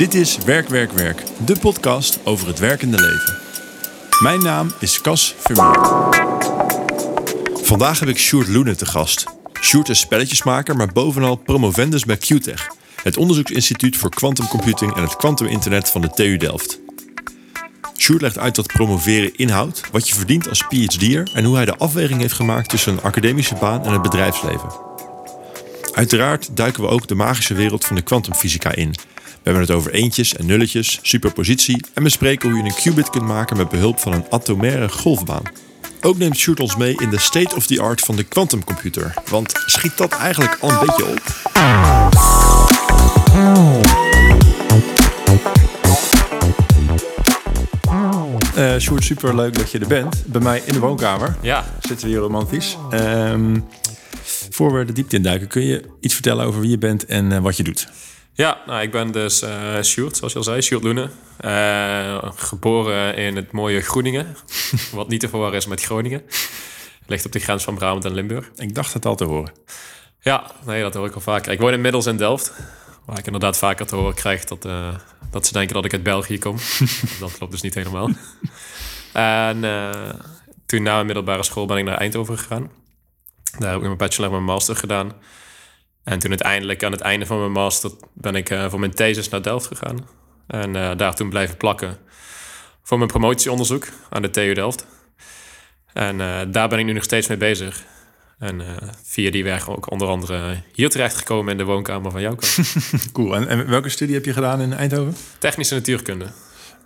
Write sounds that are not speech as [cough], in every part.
Dit is Werk, Werk, Werk, de podcast over het werkende leven. Mijn naam is Cas Vermeer. Vandaag heb ik Sjoerd Loenen te gast. Sjoerd is spelletjesmaker, maar bovenal promovendus bij QTech, het onderzoeksinstituut voor quantumcomputing en het kwantuminternet van de TU Delft. Sjoerd legt uit wat promoveren inhoudt, wat je verdient als PhD'er en hoe hij de afweging heeft gemaakt tussen een academische baan en het bedrijfsleven. Uiteraard duiken we ook de magische wereld van de kwantumfysica in. We hebben het over eentjes en nulletjes, superpositie en bespreken hoe je een qubit kunt maken met behulp van een atomaire golfbaan. Ook neemt Sjoerd ons mee in de state of the art van de quantumcomputer. Want schiet dat eigenlijk al een beetje op? Uh, Sjoerd, super leuk dat je er bent. Bij mij in de woonkamer. Ja. Zitten we hier romantisch. Um, voor we de diepte induiken, kun je iets vertellen over wie je bent en uh, wat je doet? Ja, nou, ik ben dus uh, Sjoerd, zoals je al zei, Sjoerd Loenen. Uh, geboren in het mooie Groeningen, [laughs] wat niet te verwarren is met Groningen. Ligt op de grens van Brabant en Limburg. Ik dacht het al te horen. Ja, nee, dat hoor ik al vaker. Ik woon inmiddels in Delft, waar ik inderdaad vaker te horen krijg dat, uh, dat ze denken dat ik uit België kom. [laughs] dat klopt dus niet helemaal. en toen na mijn middelbare school ben ik naar Eindhoven gegaan. Daar heb ik mijn bachelor en mijn master gedaan. En toen uiteindelijk aan het einde van mijn master ben ik uh, voor mijn thesis naar Delft gegaan. En uh, daar toen blijven plakken voor mijn promotieonderzoek aan de TU Delft. En uh, daar ben ik nu nog steeds mee bezig. En via die weg ook onder andere hier terecht gekomen in de woonkamer van jouw kant. [laughs] cool. En, en, welke studie heb je gedaan in Eindhoven? Technische natuurkunde.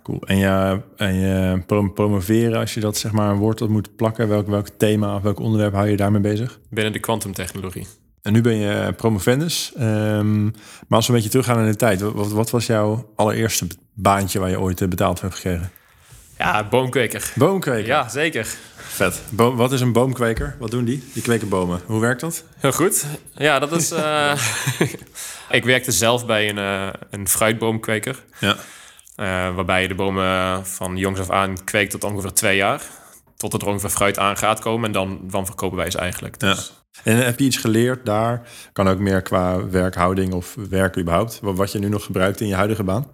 Cool. En je, en je promoveren, als je dat zeg maar een woord op moet plakken, welk, welk thema of welk onderwerp hou je daarmee bezig? Binnen de kwantumtechnologie. En nu ben je promovendus. Um, maar als we een beetje teruggaan in de tijd, wat, wat, was jouw allereerste baantje waar je ooit betaald hebt gekregen? Ja, boomkweker. Boomkweker? Ja, zeker. Vet. Wat is een boomkweker? Wat doen die? Die kweken bomen. Hoe werkt dat? Heel goed. Ja, dat is... Uh, [laughs] ik werkte zelf bij een, uh, een fruitboomkweker. Ja. Uh, waarbij je de bomen van jongs af aan kweekt tot ongeveer twee jaar. Tot het er ongeveer fruit aan gaat komen. En dan, dan verkopen wij ze eigenlijk. Dus... Ja. En heb je iets geleerd daar? Kan ook meer qua werkhouding of werk überhaupt. Wat je nu nog gebruikt in je huidige baan?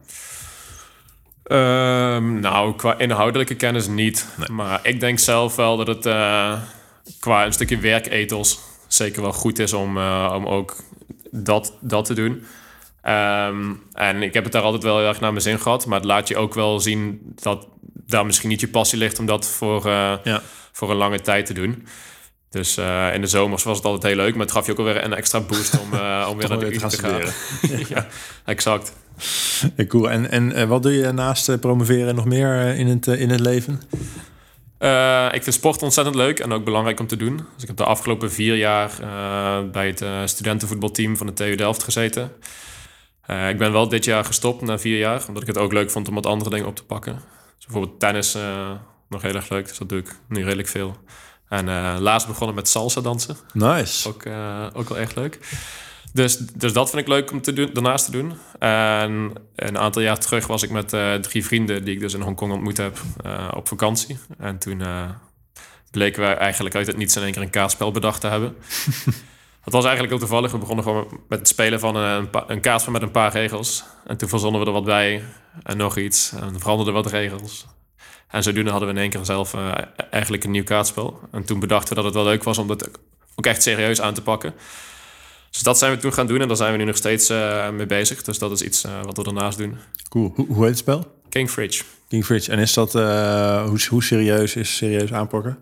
Um, nou, qua inhoudelijke kennis niet. Nee. Maar ik denk zelf wel dat het uh, qua een stukje werkethos zeker wel goed is om, uh, om ook dat, dat te doen. Um, en ik heb het daar altijd wel heel erg naar mijn zin gehad. Maar het laat je ook wel zien dat daar misschien niet je passie ligt om dat voor, uh, ja. voor een lange tijd te doen. Dus uh, in de zomers was het altijd heel leuk, maar het gaf je ook alweer een extra boost om, uh, om [laughs] weer naar de weer te gaan. [laughs] ja, exact. Cool. En, en uh, wat doe je naast promoveren nog meer in, het, in het leven? ik vind sport ontzettend leuk en ook belangrijk om te doen. Dus ik heb de afgelopen vier jaar bij het studentenvoetbalteam van de TU Delft gezeten. ik ben wel dit jaar gestopt na vier jaar, omdat ik het ook leuk vond om wat andere dingen op te pakken. Dus bijvoorbeeld tennis nog heel erg leuk, dus dat doe ik nu redelijk veel. En uh, laatst begonnen met salsa dansen. Nice. Ook, uh, ook wel echt leuk. Dus, dus dat vind ik leuk om te doen, daarnaast te doen. En een aantal jaar terug was ik met uh, drie vrienden... die ik dus in Hongkong ontmoet heb, op vakantie. En toen bleken we eigenlijk uit het niets... in één keer een kaartspel bedacht te hebben. [laughs] dat was eigenlijk heel toevallig. We begonnen gewoon met het spelen van een, een kaartspel met een paar regels. En toen verzonnen we er wat bij en nog iets. En veranderden wat regels. En zodoende hadden we in één keer zelf uh, eigenlijk een nieuw kaartspel. En toen bedachten we dat het wel leuk was om dat ook echt serieus aan te pakken. Dus dat zijn we toen gaan doen en daar zijn we nu nog steeds uh, mee bezig. Dus dat is iets uh, wat we daarnaast doen. Cool. Hoe, hoe heet het spel? King Fridge. King Fridge. En is dat, hoe, hoe serieus is serieus aanpakken?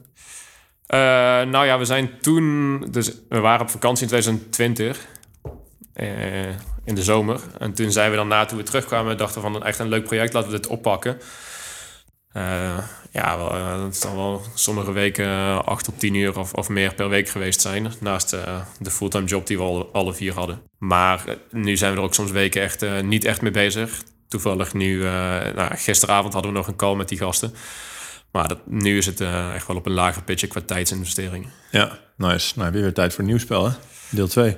nou ja, we zijn toen, dus we waren op vakantie in 2020 in de zomer. En toen zijn we dan na, toen we terugkwamen, dachten van echt een leuk project, laten we dit oppakken. Uh, ja, wel, uh, het zal wel sommige weken acht tot tien uur of, of meer per week geweest zijn. Naast de fulltime job die we al, alle vier hadden. Maar nu zijn we er ook soms weken echt niet echt mee bezig. Toevallig nu, nou, gisteravond hadden we nog een call met die gasten. Maar dat, nu is het echt wel op een lager pitje qua tijdsinvestering. Ja, nice. Nou heb je weer tijd voor een nieuw spel, hè? Deel 2.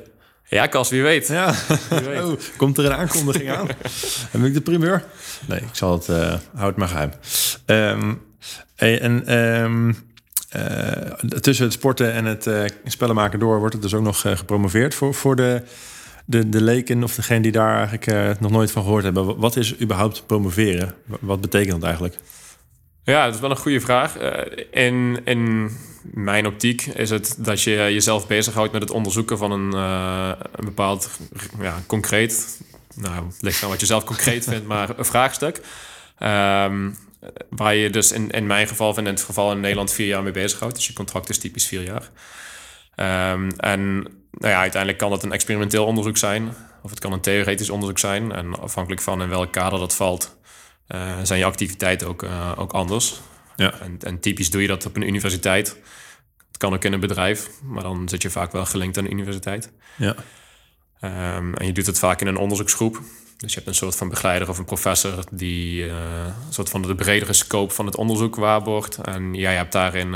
Ja, Kas, wie weet. Ja, wie weet. [laughs] Oh, komt er een aankondiging aan? [laughs] Heb ik de primeur? Nee, ik zal het, uh, houd maar geheim. Um, en um, uh, tussen het sporten en het uh, spellen maken door wordt het dus ook nog gepromoveerd voor, voor de, de, de leken of degene die daar eigenlijk nog nooit van gehoord hebben, wat is überhaupt promoveren? Wat betekent dat eigenlijk? Ja, dat is wel een goede vraag. Uh, in, in mijn optiek is het dat je jezelf bezighoudt met het onderzoeken van een, uh, een bepaald ja, concreet, nou, ligt aan wat je zelf concreet vindt, maar een vraagstuk. Um, waar je dus in, in mijn geval, in het geval in Nederland, vier jaar mee bezighoudt. Dus je contract is typisch vier jaar. Um, en nou ja, uiteindelijk kan het een experimenteel onderzoek zijn, of het kan een theoretisch onderzoek zijn. En afhankelijk van in welk kader dat valt, uh, zijn je activiteiten ook, uh, ook anders. Ja. En, en, typisch doe je dat op een universiteit. Het kan ook in een bedrijf, maar dan zit je vaak wel gelinkt aan de universiteit. Ja. Um, en je doet het vaak in een onderzoeksgroep. Dus je hebt een soort van begeleider of een professor die uh, een soort van de bredere scope van het onderzoek waarborgt. En jij hebt daarin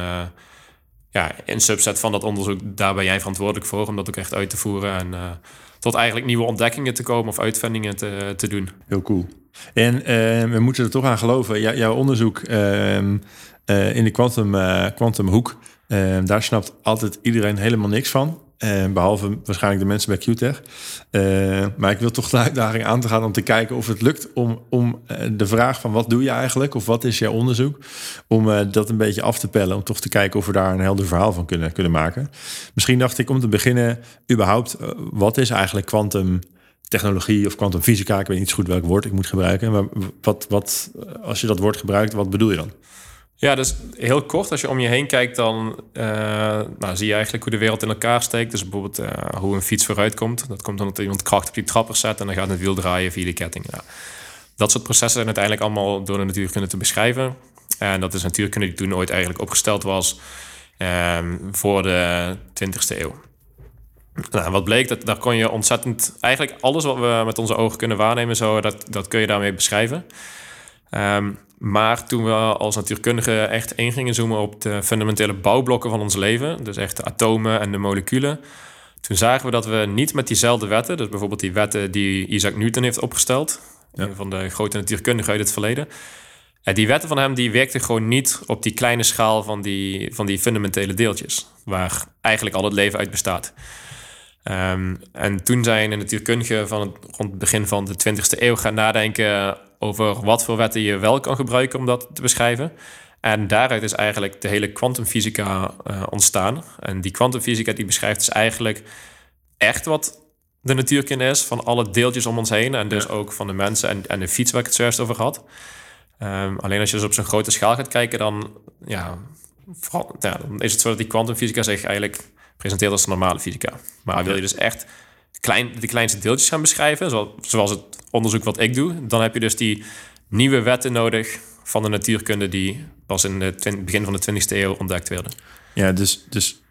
ja, een subset van dat onderzoek, daar ben jij verantwoordelijk voor om dat ook echt uit te voeren en tot eigenlijk nieuwe ontdekkingen te komen of uitvindingen te, te doen. Heel cool. En uh, we moeten er toch aan geloven. Jouw onderzoek uh, in de quantum, quantumhoek, ehm, daar snapt altijd iedereen helemaal niks van. Behalve waarschijnlijk de mensen bij QTech. Maar ik wil toch de uitdaging aan te gaan om te kijken of het lukt om, om uh, de vraag van wat doe je eigenlijk of wat is jouw onderzoek, om dat een beetje af te pellen, om toch te kijken of we daar een helder verhaal van kunnen, kunnen maken. Misschien dacht ik om te beginnen, überhaupt, wat is eigenlijk quantum technologie of kwantumfysica? Ik weet niet zo goed welk woord ik moet gebruiken, maar wat, wat, als je dat woord gebruikt, wat bedoel je dan? Ja, dus heel kort, als je om je heen kijkt, dan uh, nou, zie je eigenlijk hoe de wereld in elkaar steekt. Dus bijvoorbeeld uh, hoe een fiets vooruit komt. Dat komt omdat iemand kracht op die trapper zet en dan gaat het wiel draaien via de ketting. Dat soort processen zijn uiteindelijk allemaal door de natuurkunde te beschrijven. En dat is natuurkunde die toen ooit eigenlijk opgesteld was um, voor de 20ste eeuw. Nou, wat bleek, dat, daar kon je ontzettend... Eigenlijk alles wat we met onze ogen kunnen waarnemen, zo, dat, dat kun je daarmee beschrijven. Um, maar toen we als natuurkundigen echt in gingen zoomen op de fundamentele bouwblokken van ons leven, dus echt de atomen en de moleculen, toen zagen we dat we niet met diezelfde wetten, dus bijvoorbeeld die wetten die Isaac Newton heeft opgesteld, een van de grote natuurkundigen uit het verleden, eh, die wetten van hem die werkten gewoon niet op die kleine schaal van die, van die fundamentele deeltjes, waar eigenlijk al het leven uit bestaat. Um, en toen zijn de natuurkundigen van het, rond het begin van de 20e eeuw gaan nadenken over wat voor wetten je wel kan gebruiken om dat te beschrijven. En daaruit is eigenlijk de hele kwantumfysica uh, ontstaan. En die kwantumfysica die beschrijft dus eigenlijk echt wat de natuurkunde is van alle deeltjes om ons heen. En dus ook van de mensen en, en de fiets waar ik het zojuist over had. Um, alleen als je dus op zo'n grote schaal gaat kijken, dan, ja, vooral, ja, dan is het zo dat die kwantumfysica zich eigenlijk presenteert als normale fysica. Maar wil je dus echt klein, de kleinste deeltjes gaan beschrijven, zoals, zoals het onderzoek wat ik doe, dan heb je dus die nieuwe wetten nodig van de natuurkunde die pas in het begin van de 20e eeuw ontdekt werden. Ja, dus, dus,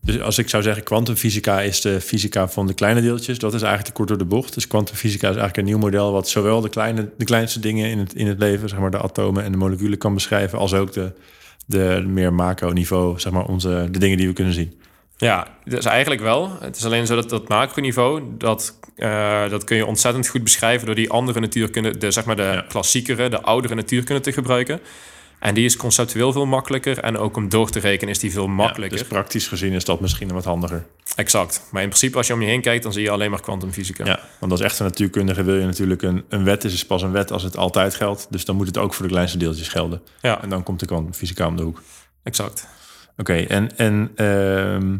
dus als ik zou zeggen, kwantumfysica is de fysica van de kleine deeltjes, dat is eigenlijk te kort door de bocht. Dus kwantumfysica is eigenlijk een nieuw model wat zowel de, kleine, de kleinste dingen in het, in het leven, zeg maar de atomen en de moleculen kan beschrijven, als ook de, de meer macro-niveau, zeg maar onze, de dingen die we kunnen zien. Ja, dus eigenlijk wel. Het is alleen zo dat dat macroniveau, dat, uh, dat kun je ontzettend goed beschrijven door die andere natuurkunde, de, zeg maar de ja. klassiekere, de oudere natuurkunde te gebruiken. En die is conceptueel veel makkelijker en ook om door te rekenen is die veel makkelijker. dus praktisch gezien is dat misschien wat handiger. Exact. Maar in principe als je om je heen kijkt, dan zie je alleen maar kwantumfysica. Ja, want als echte natuurkundige wil je natuurlijk een, een wet is, is pas een wet als het altijd geldt. Dus dan moet het ook voor de kleinste deeltjes gelden. Ja. En dan komt de kwantumfysica om de hoek. Exact. Oké, en, en uh,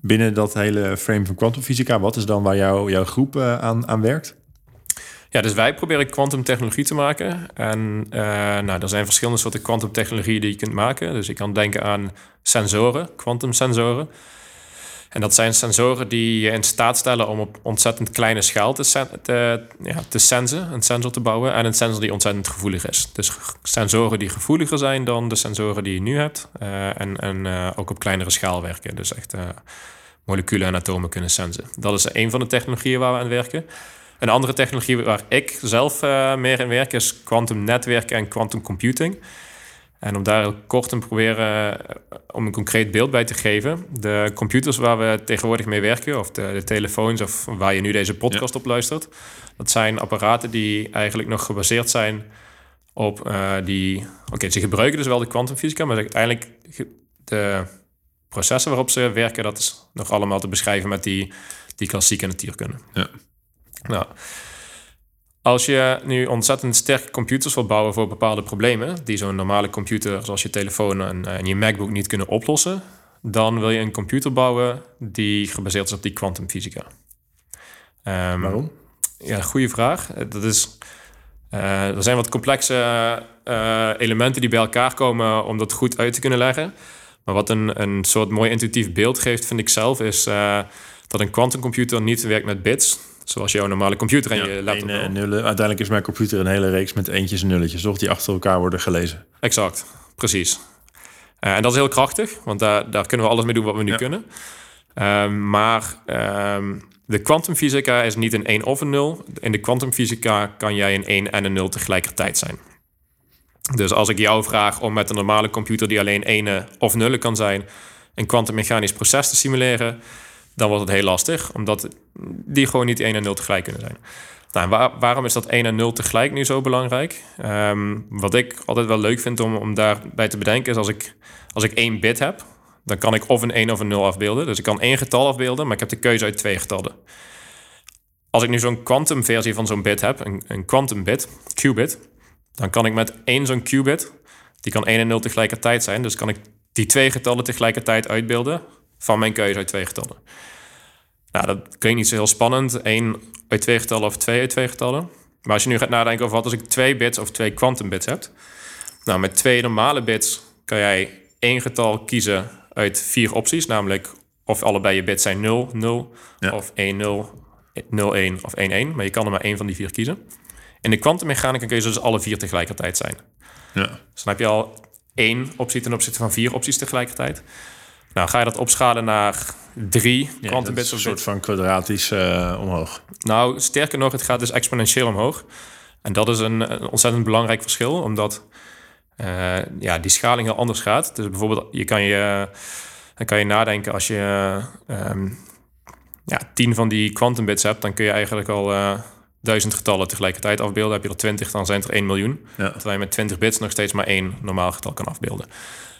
binnen dat hele frame van kwantumfysica, wat is dan waar jou, jouw groep uh, aan, aan werkt? Ja, dus wij proberen kwantumtechnologie te maken. En uh, nou, er zijn verschillende soorten kwantumtechnologieën die je kunt maken. Dus ik kan denken aan sensoren, kwantumsensoren. En dat zijn sensoren die je in staat stellen om op ontzettend kleine schaal te, te, ja, te sensen, een sensor te bouwen. En een sensor die ontzettend gevoelig is. Dus sensoren die gevoeliger zijn dan de sensoren die je nu hebt. Uh, en en uh, ook op kleinere schaal werken. Dus echt uh, moleculen en atomen kunnen sensen. Dat is een van de technologieën waar we aan werken. Een andere technologie waar ik zelf meer in werk is kwantumnetwerken en quantum computing. En om daar heel kort te proberen eh, om een concreet beeld bij te geven. De computers waar we tegenwoordig mee werken, of de, de telefoons of waar je nu deze podcast op luistert, dat zijn apparaten die eigenlijk nog gebaseerd zijn op uh, die. Oké, ze gebruiken dus wel de kwantumfysica, maar uiteindelijk de processen waarop ze werken, dat is nog allemaal te beschrijven met die die klassieke natuurkunde. Ja. Nou, als je nu ontzettend sterke computers wil bouwen voor bepaalde problemen, die zo'n normale computer zoals je telefoon en, en je MacBook niet kunnen oplossen, dan wil je een computer bouwen die gebaseerd is op die kwantumfysica. Ehm, Waarom? Ja, goede vraag. Dat is, eh, er zijn wat complexe eh, elementen die bij elkaar komen om dat goed uit te kunnen leggen. Maar wat een, een soort mooi intuïtief beeld geeft, vind ik zelf, is eh, dat een quantumcomputer niet werkt met bits. Zoals jouw normale computer en je laptop. Eén, eh, nullen. Uiteindelijk is mijn computer een hele reeks met eentjes en nulletjes, toch? Die achter elkaar worden gelezen. Exact, precies. Eh, en dat is heel krachtig, want daar, daar kunnen we alles mee doen wat we nu Ja. kunnen. Ehm, maar ehm, de kwantumfysica is niet een 1 of een 0. In de kwantumfysica kan jij een 1 en een 0 tegelijkertijd zijn. Dus als ik jou vraag om met een normale computer die alleen 1 of nullen kan zijn, een kwantummechanisch proces te simuleren, dan wordt het heel lastig, omdat die gewoon niet 1 en 0 tegelijk kunnen zijn. Nou, waarom is dat 1 en 0 tegelijk nu zo belangrijk? Ehm, wat ik altijd wel leuk vind om, om daarbij te bedenken is als ik, als ik één bit heb, dan kan ik of een 1 of een 0 afbeelden. Dus ik kan één getal afbeelden, maar ik heb de keuze uit twee getallen. Als ik nu zo'n quantumversie van zo'n bit heb, een, een quantum bit, qubit, dan kan ik met één zo'n qubit, die kan 1 en 0 tegelijkertijd zijn, dus kan ik die twee getallen tegelijkertijd uitbeelden van mijn keuze uit twee getallen. Nou, dat klinkt niet zo heel spannend. één uit twee getallen of twee uit twee getallen. Maar als je nu gaat nadenken over wat als ik twee bits of twee quantum bits heb. Nou, met twee normale bits kan jij één getal kiezen uit vier opties. Namelijk of allebei je bits zijn 0, 0 Ja. of 1, 0, 0, 1 of 1, 1. Maar je kan er maar één van die vier kiezen. In de kwantummechanica kun je dus alle vier tegelijkertijd zijn. Ja. Dus dan heb je al één optie ten opzichte van vier opties tegelijkertijd. Nou, ga je dat opschalen naar drie Ja, een soort van kwadratisch eh, omhoog. nou, sterker nog, het gaat dus exponentieel omhoog. En dat is een, een ontzettend belangrijk verschil, omdat eh, ja, die schaling heel anders gaat. Dus bijvoorbeeld, je kan je, dan kan je nadenken als je ehm, ja, tien van die quantum bits hebt, dan kun je eigenlijk al eh, duizend getallen tegelijkertijd afbeelden. Heb je er twintig, dan zijn het er 1 miljoen. Ja. Terwijl je met 20 bits nog steeds maar één normaal getal kan afbeelden.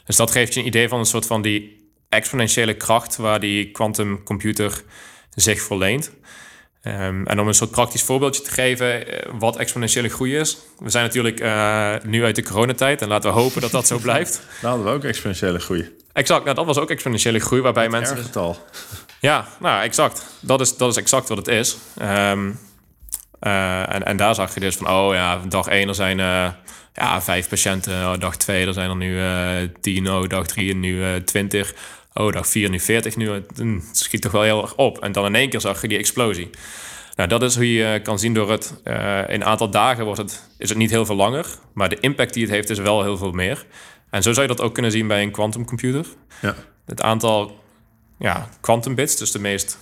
Dus dat geeft je een idee van een soort van die exponentiële kracht waar die quantumcomputer zich verleent. Ehm, en om een soort praktisch voorbeeldje te geven eh, wat exponentiële groei is. We zijn natuurlijk eh, nu uit de coronatijd en laten we hopen dat dat zo [laughs] blijft. Daar hadden we ook exponentiële groei. Exact, nou, dat was ook exponentiële groei waarbij mensen... Erg getal. Ja, nou, exact. Dat is, dat is exact wat het is. Ehm, eh, en, en daar zag je dus van, oh ja, dag 1 er zijn ja, vijf patiënten. Oh, dag 2 er zijn er nu eh 10. Oh, dag 3 nu eh 20. Oh, dag 4 nu 40. Nu, eh, het schiet toch wel heel erg op. En dan in één keer zag je die explosie. Nou, dat is hoe je kan zien door het... eh, in een aantal dagen wordt het, is het niet heel veel langer. Maar de impact die het heeft is wel heel veel meer. En zo zou je dat ook kunnen zien bij een quantumcomputer. Ja. Het aantal ja, quantum bits, dus de meest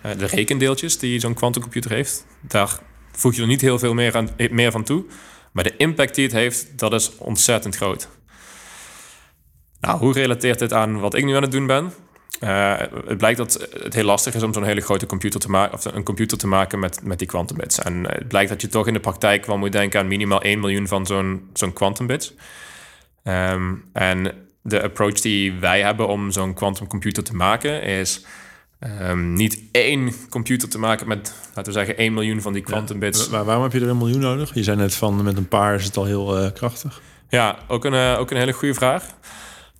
eh, de rekendeeltjes die zo'n quantumcomputer heeft, daar voeg je er niet heel veel meer, aan, meer van toe. Maar de impact die het heeft, dat is ontzettend groot. Nou, hoe relateert dit aan wat ik nu aan het doen ben? Eh, het blijkt dat het heel lastig is om zo'n hele grote computer te maken, of een computer te maken met, met die quantum bits. En het blijkt dat je toch in de praktijk wel moet denken aan minimaal 1 miljoen van zo'n zo'n quantum bits. Ehm, en de approach die wij hebben om zo'n quantumcomputer te maken is ehm, niet één computer te maken met, laten we zeggen, 1 miljoen van die quantum bits. Maar waarom heb je er een miljoen nodig? Je zei net van met een paar is het al heel eh, krachtig. Ja, ook een, eh, ook een hele goede vraag.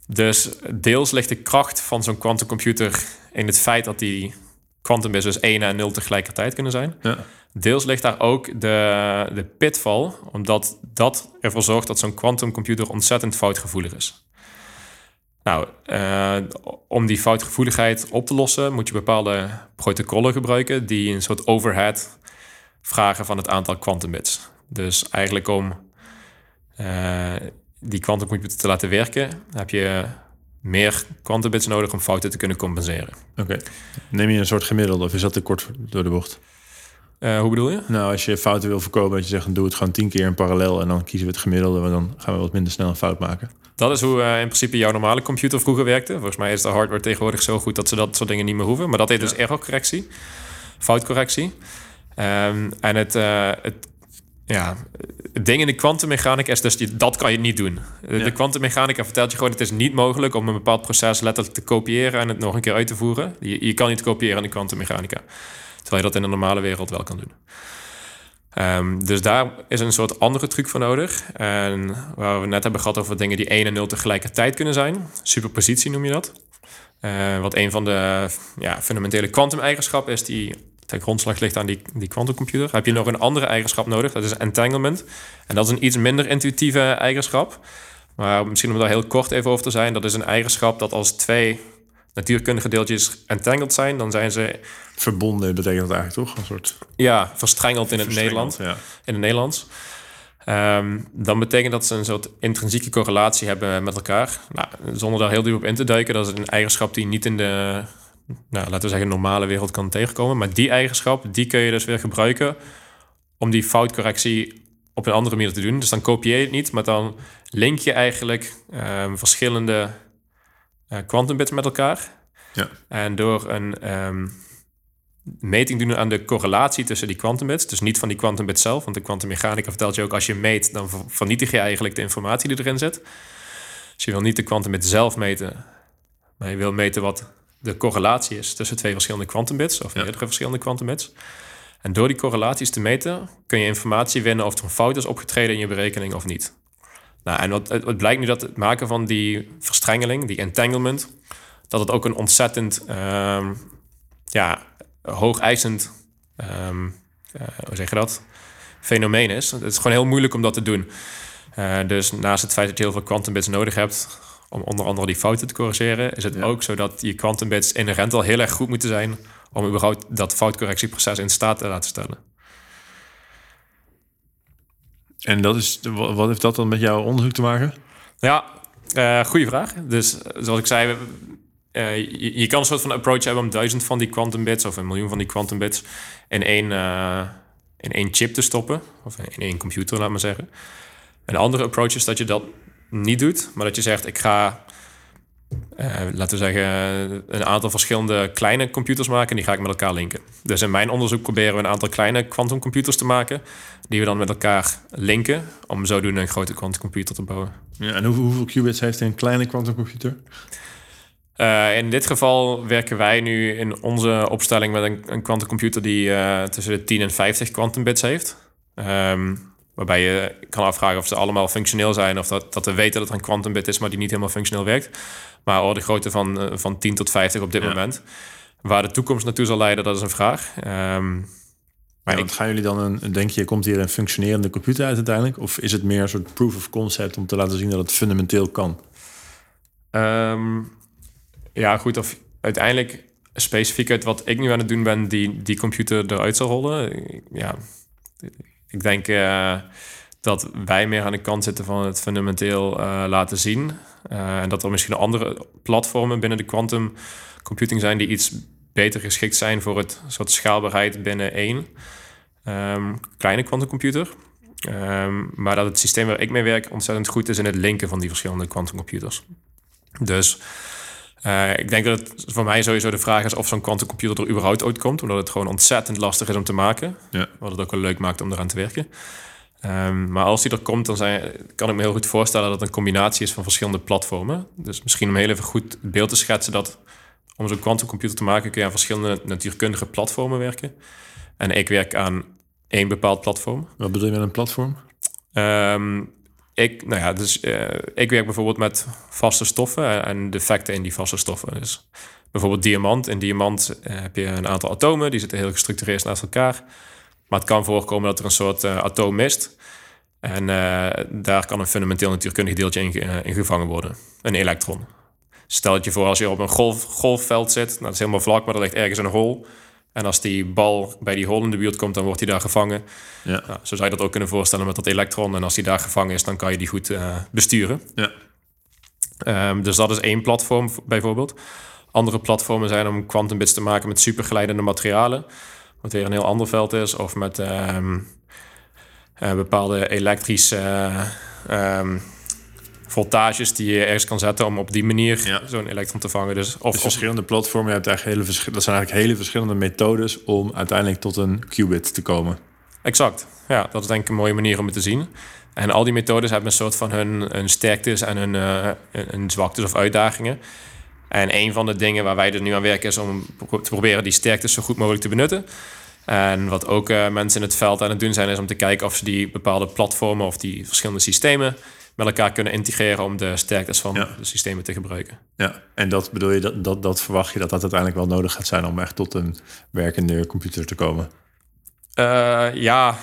Dus deels ligt de kracht van zo'n quantumcomputer in het feit dat die quantum bits dus 1 en 0 tegelijkertijd kunnen zijn. Ja. Deels ligt daar ook de, de pitfall, omdat dat ervoor zorgt dat zo'n quantumcomputer ontzettend foutgevoelig is. Nou, eh, om die foutgevoeligheid op te lossen, moet je bepaalde protocollen gebruiken die een soort overhead vragen van het aantal quantumbits. Dus eigenlijk om eh, die quantumcomputer te laten werken, heb je meer quantumbits nodig om fouten te kunnen compenseren. Oké. Neem je een soort gemiddelde of is dat te kort door de bocht? Eh, hoe bedoel je? Nou, als je fouten wil voorkomen, dat je zegt, doe het gewoon tien keer in parallel en dan kiezen we het gemiddelde, want dan gaan we wat minder snel een fout maken. Dat is hoe eh, in principe jouw normale computer vroeger werkte. Volgens mij is de hardware tegenwoordig zo goed dat ze dat soort dingen niet meer hoeven. Maar dat heet dus errorcorrectie, foutcorrectie. Ehm, en het, eh, het, ja, het ding in de kwantummechanica is dus, die, dat kan je niet doen. De- Ja. Kwantummechanica vertelt je gewoon, het is niet mogelijk om een bepaald proces letterlijk te kopiëren en het nog een keer uit te voeren. Je, je kan niet kopiëren in de kwantummechanica. Terwijl je dat in de normale wereld wel kan doen. Ehm, dus daar is een soort andere truc voor nodig. En waar we net hebben gehad over dingen die 1 en 0 tegelijkertijd kunnen zijn. Superpositie noem je dat. Eh, wat een van de ja, fundamentele kwantumeigenschappen is die ten grondslag ligt aan die, die kwantumcomputer. Heb je nog een andere eigenschap nodig, dat is entanglement. En dat is een iets minder intuïtieve eigenschap. Maar misschien om daar heel kort even over te zijn, dat is een eigenschap dat als twee natuurkundige deeltjes entangled zijn, dan zijn ze Verbonden betekent dat eigenlijk toch? Een soort ja, verstrengeld in het verstrengeld, Nederland Ja. in het Nederlands. Ehm, dan betekent dat ze een soort intrinsieke correlatie hebben met elkaar. Nou, zonder daar heel diep op in te duiken, dat is een eigenschap die niet in de, nou, laten we zeggen, normale wereld kan tegenkomen. Maar die eigenschap, die kun je dus weer gebruiken om die foutcorrectie op een andere manier te doen. Dus dan kopieer je het niet, maar dan link je eigenlijk ehm, verschillende eh, quantumbits met elkaar. Ja. En door een ehm, meting doen aan de correlatie tussen die quantumbits, dus niet van die quantumbits zelf, want de kwantummechanica vertelt je ook als je meet, dan ver- vernietig je eigenlijk de informatie die erin zit. Dus je wil niet de quantumbit zelf meten, maar je wil meten wat de correlatie is tussen twee verschillende quantumbits of Ja. meerdere verschillende quantumbits. En door die correlaties te meten kun je informatie winnen of er een fout is opgetreden in je berekening of niet. Nou, en wat, het, het blijkt nu dat het maken van die verstrengeling, die entanglement, dat het ook een ontzettend ehm, ja, hoog eisend, ehm, eh, hoe zeg je dat, fenomeen is. Het is gewoon heel moeilijk om dat te doen. Eh, dus naast het feit dat je heel veel quantumbits nodig hebt om onder andere die fouten te corrigeren, is het Ja. ook zo dat je quantumbits inherent al heel erg goed moeten zijn om überhaupt dat foutcorrectieproces in staat te laten stellen. En dat is, wa- wat heeft dat dan met jouw onderzoek te maken? Ja, eh goede vraag. Dus zoals ik zei, eh, je, je kan een soort van approach hebben om duizend van die quantum bits of een miljoen van die quantum bits in één, eh, in één chip te stoppen. Of in één computer, laat maar zeggen. Een andere approach is dat je dat niet doet, maar dat je zegt: ik ga, eh, laten we zeggen, een aantal verschillende kleine computers maken en die ga ik met elkaar linken. Dus in mijn onderzoek proberen we een aantal kleine quantumcomputers te maken, die we dan met elkaar linken, om zodoende een grote quantumcomputer te bouwen. Ja, en hoeveel, hoeveel qubits heeft een kleine quantumcomputer? Eh, in dit geval werken wij nu in onze opstelling met een, een quantumcomputer die eh, tussen de 10 en 50 quantumbits heeft. Ehm, waarbij je kan afvragen of ze allemaal functioneel zijn of dat, dat we weten dat er een quantumbit is, maar die niet helemaal functioneel werkt. Maar orde grootte van, eh, van 10 tot 50 op dit Ja. moment. Waar de toekomst naartoe zal leiden, dat is een vraag. Ehm, maar ik, gaan jullie dan een, denk je, komt hier een functionerende computer uit uiteindelijk? Of is het meer een soort proof of concept om te laten zien dat het fundamenteel kan? Ehm, ja, goed. Of uiteindelijk specifiek uit wat ik nu aan het doen ben, die, die computer eruit zal rollen. Ja, ik denk eh, dat wij meer aan de kant zitten van het fundamenteel eh, laten zien. Eh, en dat er misschien andere platformen binnen de quantum computing zijn die iets beter geschikt zijn voor het soort schaalbaarheid binnen één ehm, kleine quantumcomputer. Ehm, maar dat het systeem waar ik mee werk ontzettend goed is in het linken van die verschillende quantumcomputers. Dus eh, ik denk dat het voor mij sowieso de vraag is of zo'n quantumcomputer er überhaupt ooit komt, omdat het gewoon ontzettend lastig is om te maken. Ja. Wat het ook wel leuk maakt om eraan te werken. Ehm, maar als die er komt, dan zijn, kan ik me heel goed voorstellen dat het een combinatie is van verschillende platformen. Dus misschien om heel even goed het beeld te schetsen dat om zo'n quantumcomputer te maken kun je aan verschillende natuurkundige platformen werken. En ik werk aan één bepaald platform. Wat bedoel je met een platform? Ehm, ik, nou ja, dus, eh, ik werk bijvoorbeeld met vaste stoffen en defecten in die vaste stoffen. Dus bijvoorbeeld diamant. In diamant eh, heb je een aantal atomen, die zitten heel gestructureerd naast elkaar. Maar het kan voorkomen dat er een soort eh, atoom mist. En eh, daar kan een fundamenteel natuurkundig deeltje in, ge- eh, in gevangen worden. Een elektron. Stel het je voor als je op een golf, golfveld zit. Nou, dat is helemaal vlak, maar er ligt ergens een hol. En als die bal bij die hol in de buurt komt, dan wordt die daar gevangen. Ja. Nou, zo zou je dat ook kunnen voorstellen met dat elektron. En als die daar gevangen is, dan kan je die goed eh, besturen. Ja. Ehm, dus dat is één platform bijvoorbeeld. Andere platformen zijn om quantumbits te maken met supergeleidende materialen. Wat weer een heel ander veld is. Of met ehm, eh, bepaalde elektrische eh, ehm, voltages die je ergens kan zetten om op die manier Ja. zo'n elektron te vangen. Dus of, Dus verschillende platformen, je hebt eigenlijk hele, dat zijn eigenlijk hele verschillende methodes om uiteindelijk tot een qubit te komen. Exact. Ja, dat is denk ik een mooie manier om het te zien. En al die methodes hebben een soort van hun, hun sterktes en hun, uh, hun zwaktes of uitdagingen. En een van de dingen waar wij er nu aan werken is om te proberen die sterktes zo goed mogelijk te benutten. En wat ook uh, mensen in het veld aan het doen zijn, is om te kijken of ze die bepaalde platformen of die verschillende systemen met elkaar kunnen integreren om de sterktes van de systemen te gebruiken. Ja, en dat bedoel je, dat, dat, dat verwacht je dat dat uiteindelijk wel nodig gaat zijn om echt tot een werkende computer te komen? Uh, ja,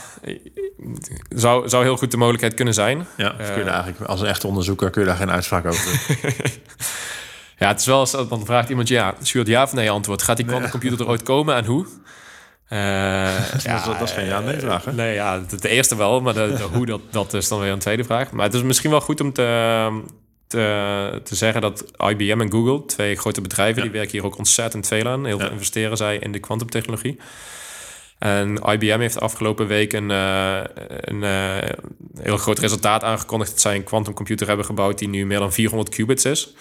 zou, zou heel goed de mogelijkheid kunnen zijn. Ja, kun je uh, eigenlijk als een echte onderzoeker kun je daar geen uitspraak over doen. [laughs] ja, het is wel eens, dan vraagt iemand ja, stuurt ja of nee antwoord. Gaat die quantumcomputer er ooit komen en hoe? [laughs] Uh, ja, dat, is geen ja-nee-vraag, hè? Nee, ja, de, de, eerste wel, maar de, de hoe, dat, dat is dan weer een tweede vraag. Maar het is misschien wel goed om te, te, te zeggen dat IBM en Google, twee grote bedrijven, die werken hier ook ontzettend veel aan. Heel veel investeren zij in de kwantumtechnologie. En IBM heeft afgelopen week een, uh, een uh, heel groot resultaat aangekondigd dat zij een quantumcomputer hebben gebouwd die nu meer dan 400 qubits is.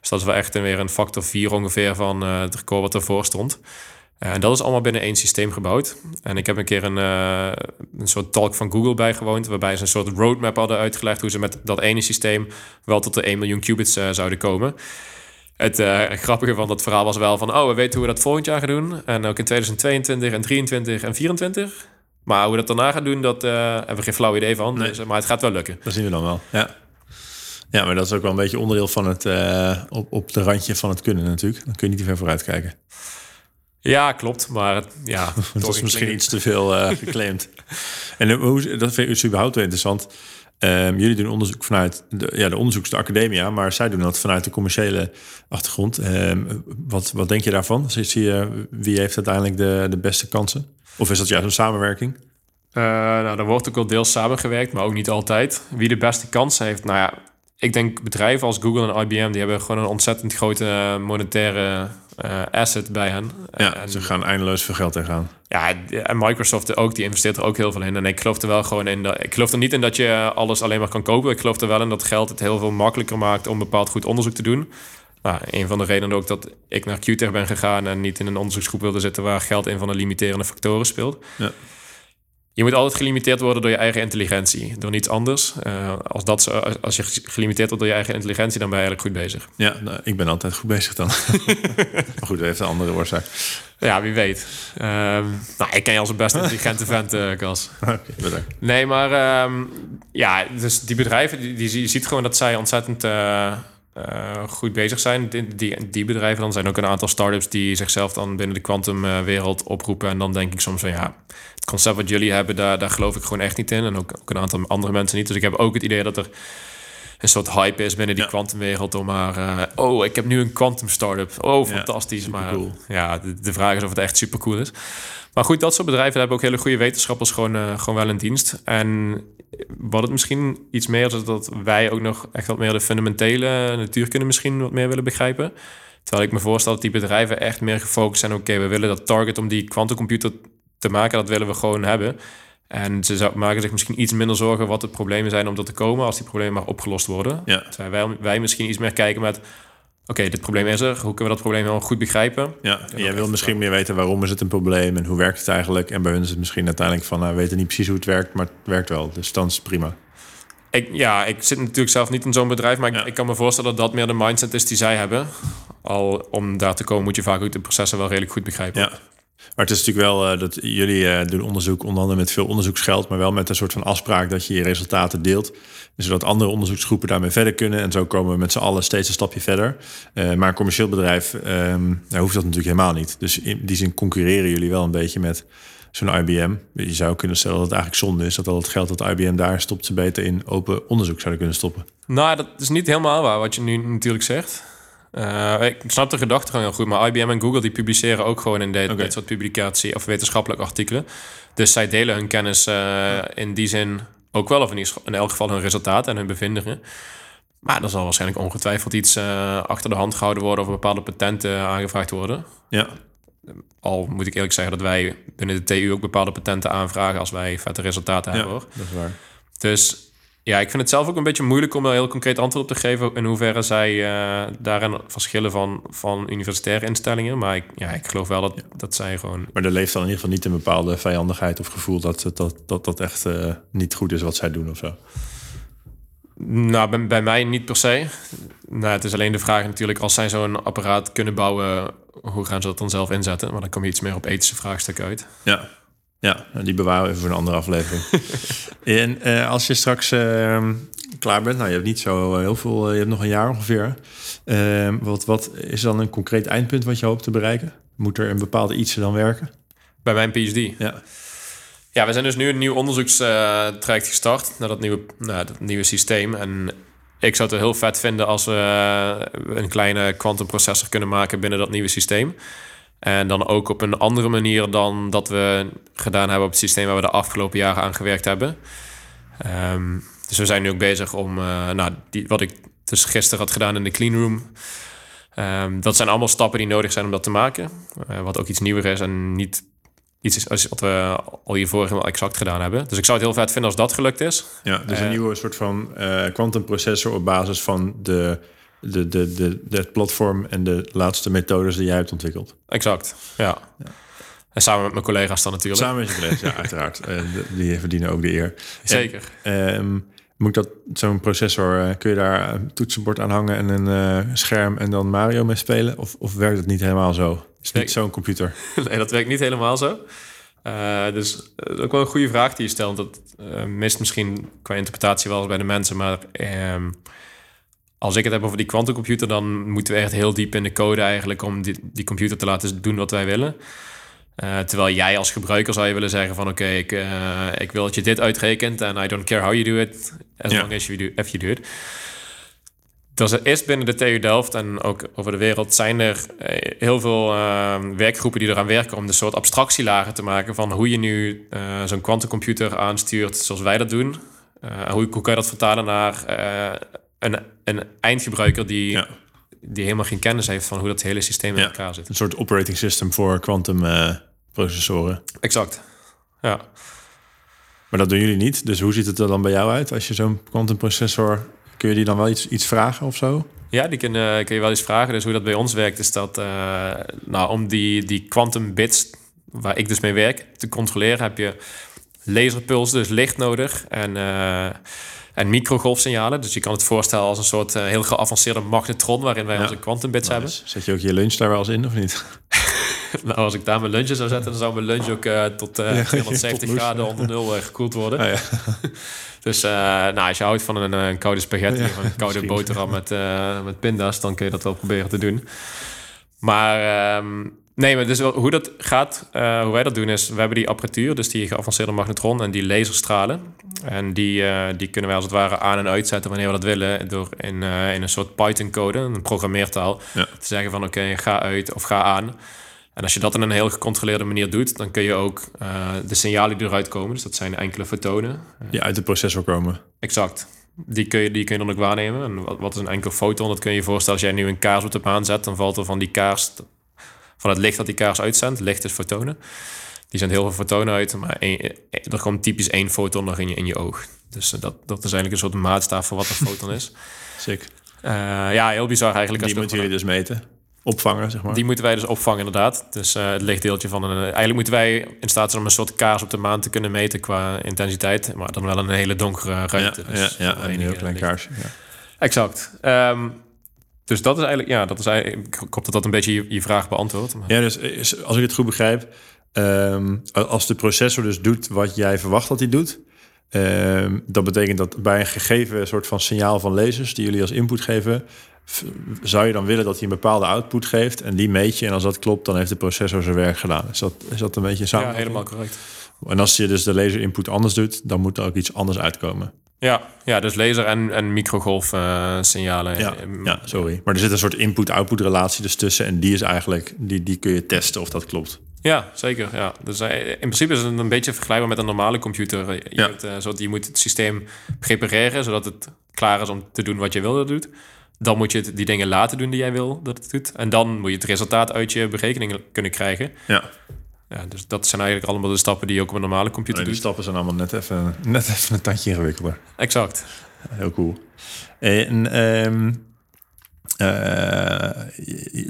Dus dat is wel echt weer een factor 4 ongeveer van uh, het record wat ervoor stond. En dat is allemaal binnen één systeem gebouwd. En ik heb een keer een, uh, een soort talk van Google bijgewoond, waarbij ze een soort roadmap hadden uitgelegd hoe ze met dat ene systeem wel tot de 1 miljoen qubits uh, zouden komen. Het uh, grappige van dat verhaal was wel van, oh, we weten hoe we dat volgend jaar gaan doen. En ook in 2022 en 23 en 24. Maar hoe we dat daarna gaan doen, dat hebben we geen flauw idee van. Nee. Dus, maar het gaat wel lukken. Dat zien we dan wel, ja. Ja, maar dat is ook wel een beetje onderdeel van het, op, op de randje van het kunnen natuurlijk. Dan kun je niet te ver vooruit kijken. Ja, klopt. Maar ja, [laughs] dat is misschien iets te veel uh, [laughs] geclaimd. en hoe, dat vind ik überhaupt wel interessant. Um, jullie doen onderzoek vanuit de, ja, de onderzoekste academia, maar zij doen dat vanuit de commerciële achtergrond. Um, wat, wat denk je daarvan? Zie je, wie heeft uiteindelijk de, de beste kansen? Of is dat juist een samenwerking? Uh, nou, er wordt ook wel deels samengewerkt, maar ook niet altijd. Wie de beste kansen heeft, nou ja, ik denk bedrijven als Google en IBM, die hebben gewoon een ontzettend grote monetaire uh, asset bij hen. Ja, en, ze gaan eindeloos veel geld tegenaan. Ja, en Microsoft ook, die investeert er ook heel veel in. En ik geloof er wel gewoon in. Dat, ik geloof er niet in dat je alles alleen maar kan kopen. Ik geloof er wel in dat geld het heel veel makkelijker maakt om bepaald goed onderzoek te doen. Nou, een van de redenen ook dat ik naar QTech ben gegaan en niet in een onderzoeksgroep wilde zitten waar geld een van de limiterende factoren speelt. Ja. Je moet altijd gelimiteerd worden door je eigen intelligentie, door niets anders. Uh, als, dat, als je gelimiteerd wordt door je eigen intelligentie, dan ben je eigenlijk goed bezig. Ja, nou, ik ben altijd goed bezig dan. [laughs] maar goed, dat heeft een andere oorzaak. Ja, wie weet. Um, nou, ik ken je als een best intelligente vent, uh, Cas. [laughs] Okay, bedankt. Nee, maar um, ja, dus die bedrijven, die, die, je ziet gewoon dat zij ontzettend uh, uh, goed bezig zijn. Die, die, die, bedrijven, dan zijn ook een aantal start-ups die zichzelf dan binnen de kwantumwereld oproepen. En dan denk ik soms van ja, het concept wat jullie hebben, daar, daar geloof ik gewoon echt niet in. En ook, ook een aantal andere mensen niet. Dus ik heb ook het idee dat er een soort hype is binnen die kwantumwereld om maar... Uh, oh, ik heb nu een quantum startup. Oh, fantastisch. maar cool. ja, de, de, vraag is of het echt super cool is. Maar goed, dat soort bedrijven hebben ook hele goede wetenschappers gewoon, uh, gewoon wel in dienst. En wat het misschien iets meer is dat wij ook nog echt wat meer de fundamentele natuurkunde misschien wat meer willen begrijpen. Terwijl ik me voorstel dat die bedrijven echt meer gefocust zijn. Oké, we willen dat target om die quantumcomputer te maken, dat willen we gewoon hebben. En ze maken zich misschien iets minder zorgen wat de problemen zijn om dat te komen, als die problemen maar opgelost worden. Ja. Terwijl wij, wij misschien iets meer kijken met oké, dit probleem is er. Hoe kunnen we dat probleem heel goed begrijpen? Ja, en jij wil misschien meer weten waarom is het een probleem en hoe werkt het eigenlijk. En bij hun is het misschien uiteindelijk van, nou, we weten niet precies hoe het werkt, maar het werkt wel. Dus dan is het prima. Ik, ja, ik zit natuurlijk zelf niet in zo'n bedrijf, maar ik, ik, kan me voorstellen dat dat meer de mindset is die zij hebben. Al om daar te komen moet je vaak ook de processen wel redelijk goed begrijpen. Ja. Maar het is natuurlijk wel uh, dat jullie uh, doen onderzoek, onder andere met veel onderzoeksgeld, maar wel met een soort van afspraak dat je je resultaten deelt. Zodat andere onderzoeksgroepen daarmee verder kunnen. En zo komen we met z'n allen steeds een stapje verder. Uh, maar een commercieel bedrijf um, nou, hoeft dat natuurlijk helemaal niet. Dus in die zin concurreren jullie wel een beetje met zo'n IBM. Je zou kunnen stellen dat het eigenlijk zonde is dat al het geld dat IBM daar stopt, ze beter in open onderzoek zouden kunnen stoppen. Nou, dat is niet helemaal waar wat je nu natuurlijk zegt. Uh, ik snap de gedachtegang heel goed, maar IBM en Google die publiceren ook gewoon in dit, okay. dit soort publicatie of wetenschappelijke artikelen. Dus zij delen hun kennis uh, in die zin ook wel, of in, in elk geval hun resultaten en hun bevindingen. Maar er zal waarschijnlijk ongetwijfeld iets uh, achter de hand gehouden worden of bepaalde patenten aangevraagd worden. Ja. Al moet ik eerlijk zeggen dat wij binnen de TU ook bepaalde patenten aanvragen als wij vette resultaten ja, hebben. Hoor. Dat is waar. Dus Ja, ik vind het zelf ook een beetje moeilijk om een heel concreet antwoord op te geven in hoeverre zij uh, daarin verschillen van, van universitaire instellingen. Maar ik, ja, ik geloof wel dat, dat zij gewoon. Maar er leeft dan in ieder geval niet een bepaalde vijandigheid of gevoel dat dat, dat, dat echt uh, niet goed is wat zij doen of zo. Nou, bij, bij, mij niet per se. Nou, het is alleen de vraag natuurlijk, als zij zo'n apparaat kunnen bouwen, hoe gaan ze dat dan zelf inzetten? Maar dan kom je iets meer op ethische vraagstukken uit. Ja, ja, die bewaren we even voor een andere aflevering. [laughs] en uh, als je straks uh, klaar bent, nou je hebt niet zo heel veel, je hebt nog een jaar ongeveer. Uh, wat, wat is dan een concreet eindpunt wat je hoopt te bereiken? Moet er een bepaalde iets dan werken? Bij mijn PhD? Ja. Ja, we zijn dus nu een nieuw onderzoekstraject gestart naar dat nieuwe, nou, dat nieuwe systeem. En ik zou het heel vet vinden als we een kleine kwantumprocessor kunnen maken binnen dat nieuwe systeem. En dan ook op een andere manier dan dat we gedaan hebben op het systeem waar we de afgelopen jaren aan gewerkt hebben. Um, dus we zijn nu ook bezig om, uh, nou, die, wat ik dus gisteren had gedaan in de clean room. Um, dat zijn allemaal stappen die nodig zijn om dat te maken. Uh, wat ook iets nieuwer is en niet iets is als wat we al hiervoor helemaal exact gedaan hebben. Dus ik zou het heel vet vinden als dat gelukt is. Ja, dus een uh, nieuwe soort van kwantumprocessor op basis van de de, de, de, het platform en de laatste methodes die jij hebt ontwikkeld. Exact, ja. ja. En samen met mijn collega's dan natuurlijk. Samen met je collega's, ja, [laughs] uiteraard. Uh, die verdienen ook de eer. Zeker. En, um, moet dat zo'n processor, uh, kun je daar een toetsenbord aan hangen en een uh, scherm en dan Mario mee spelen? Of, of werkt het niet helemaal zo? Is het niet zo'n computer? [laughs] nee, dat werkt niet helemaal zo. dus dat is ook wel een goede vraag die je stelt. Dat mist misschien qua interpretatie wel eens bij de mensen, maar ehm, als ik het heb over die quantumcomputer, dan moeten we echt heel diep in de code eigenlijk om die, die computer te laten doen wat wij willen. Uh, terwijl jij als gebruiker zou je willen zeggen van oké, okay, ik, uh, ik wil dat je dit uitrekent en I don't care how you do it, as ja. long as you do, if you do it. Dus er is binnen de TU Delft en ook over de wereld zijn er eh, heel veel uh, werkgroepen die eraan werken om de soort abstractielagen te maken van hoe je nu zo'n quantumcomputer aanstuurt zoals wij dat doen. hoe, hoe kan je dat vertalen naar een, een eindgebruiker die, ja. die helemaal geen kennis heeft van hoe dat hele systeem in elkaar zit. Een soort operating system voor quantum uh, processoren. Exact. Ja. Maar dat doen jullie niet. Dus hoe ziet het er dan bij jou uit als je zo'n quantum processor kun je die dan wel iets, iets vragen of zo? Ja, die kun, uh, kun je wel eens vragen. Dus hoe dat bij ons werkt, is dat uh, nou, om die, die quantum bits, waar ik dus mee werk, te controleren, heb je laserpulsen, dus licht nodig. En uh, en microgolfsignalen. Dus je kan het voorstellen als een soort uh, heel geavanceerde magnetron waarin wij ja. onze quantumbits hebben. Zet je ook je lunch daar wel eens in of niet? [laughs] nou, als ik daar mijn lunch zou zetten, dan zou mijn lunch ook uh, tot uh, [laughs] ja, 270 tot graden onder nul gekoeld worden. Ah, ja. [laughs] dus nou, als je houdt van een, een koude spaghetti of een koude boterham met, met pinda's, dan kun je dat wel proberen te doen. Maar um, Nee, maar dus hoe dat gaat, uh, hoe wij dat doen is, we hebben die apparatuur, dus die geavanceerde magnetron en die laserstralen. En die, uh, die kunnen wij als het ware aan en uitzetten wanneer we dat willen, door in, uh, in een soort Python-code, een programmeertaal, ja. te zeggen van oké, okay, ga uit of ga aan. En als je dat in een heel gecontroleerde manier doet, dan kun je ook de signalen die eruit komen, dus dat zijn enkele fotonen. Die uit de processor komen. Exact. Die kun, je, die kun je dan ook waarnemen. En wat, wat is een enkel foton? Dat kun je je voorstellen als jij nu een kaars op de maan zet, dan valt er van die kaars van het licht dat die kaars uitzendt. Licht is fotonen. Die zendt heel veel fotonen uit, maar één, er komt typisch één foton nog in je, in je oog. Dus eh, dat, dat is eigenlijk een soort maatstaaf voor wat een foton is. [laughs] Sick. Uh, ja, heel bizar eigenlijk. Die moeten jullie dus meten? Opvangen, zeg maar. Die moeten wij dus opvangen, inderdaad. Dus uh, het lichtdeeltje van een... Eigenlijk moeten wij in staat zijn om een soort kaars op de maan te kunnen meten qua intensiteit. Maar dan wel een hele donkere ruimte. Ja, dus ja, ja een heel klein kaarsje. Ja. Exact. Um, dus dat is eigenlijk, ja, dat is eigenlijk, ik hoop dat dat een beetje je, je vraag beantwoordt. Ja, dus als ik het goed begrijp, um, als de processor dus doet wat jij verwacht dat hij doet, um, dat betekent dat bij een gegeven soort van signaal van lasers die jullie als input geven, zou je dan willen dat hij een bepaalde output geeft en die meet je en als dat klopt, dan heeft de processor zijn werk gedaan. Is dat, is dat een beetje samen? Ja, helemaal correct. En als je dus de laser input anders doet, dan moet er ook iets anders uitkomen. Ja, ja dus laser en, en microgolf uh, signalen. Ja, ja, sorry. Maar er zit een soort input-output relatie dus tussen. En die is eigenlijk, die, die kun je testen of dat klopt. Ja, zeker. Ja. Dus uh, in principe is het een beetje vergelijkbaar met een normale computer. Je, ja. hebt, uh, zodat je moet het systeem prepareren, zodat het klaar is om te doen wat je wil dat het doet. Dan moet je het, die dingen laten doen die jij wil dat het doet. En dan moet je het resultaat uit je berekeningen kunnen krijgen. Ja. Ja, dus dat zijn eigenlijk allemaal de stappen die je ook op een normale computer Nee, die doet. stappen zijn allemaal net even, net even een tandje ingewikkelder. Exact. Heel cool. En ehm, eh,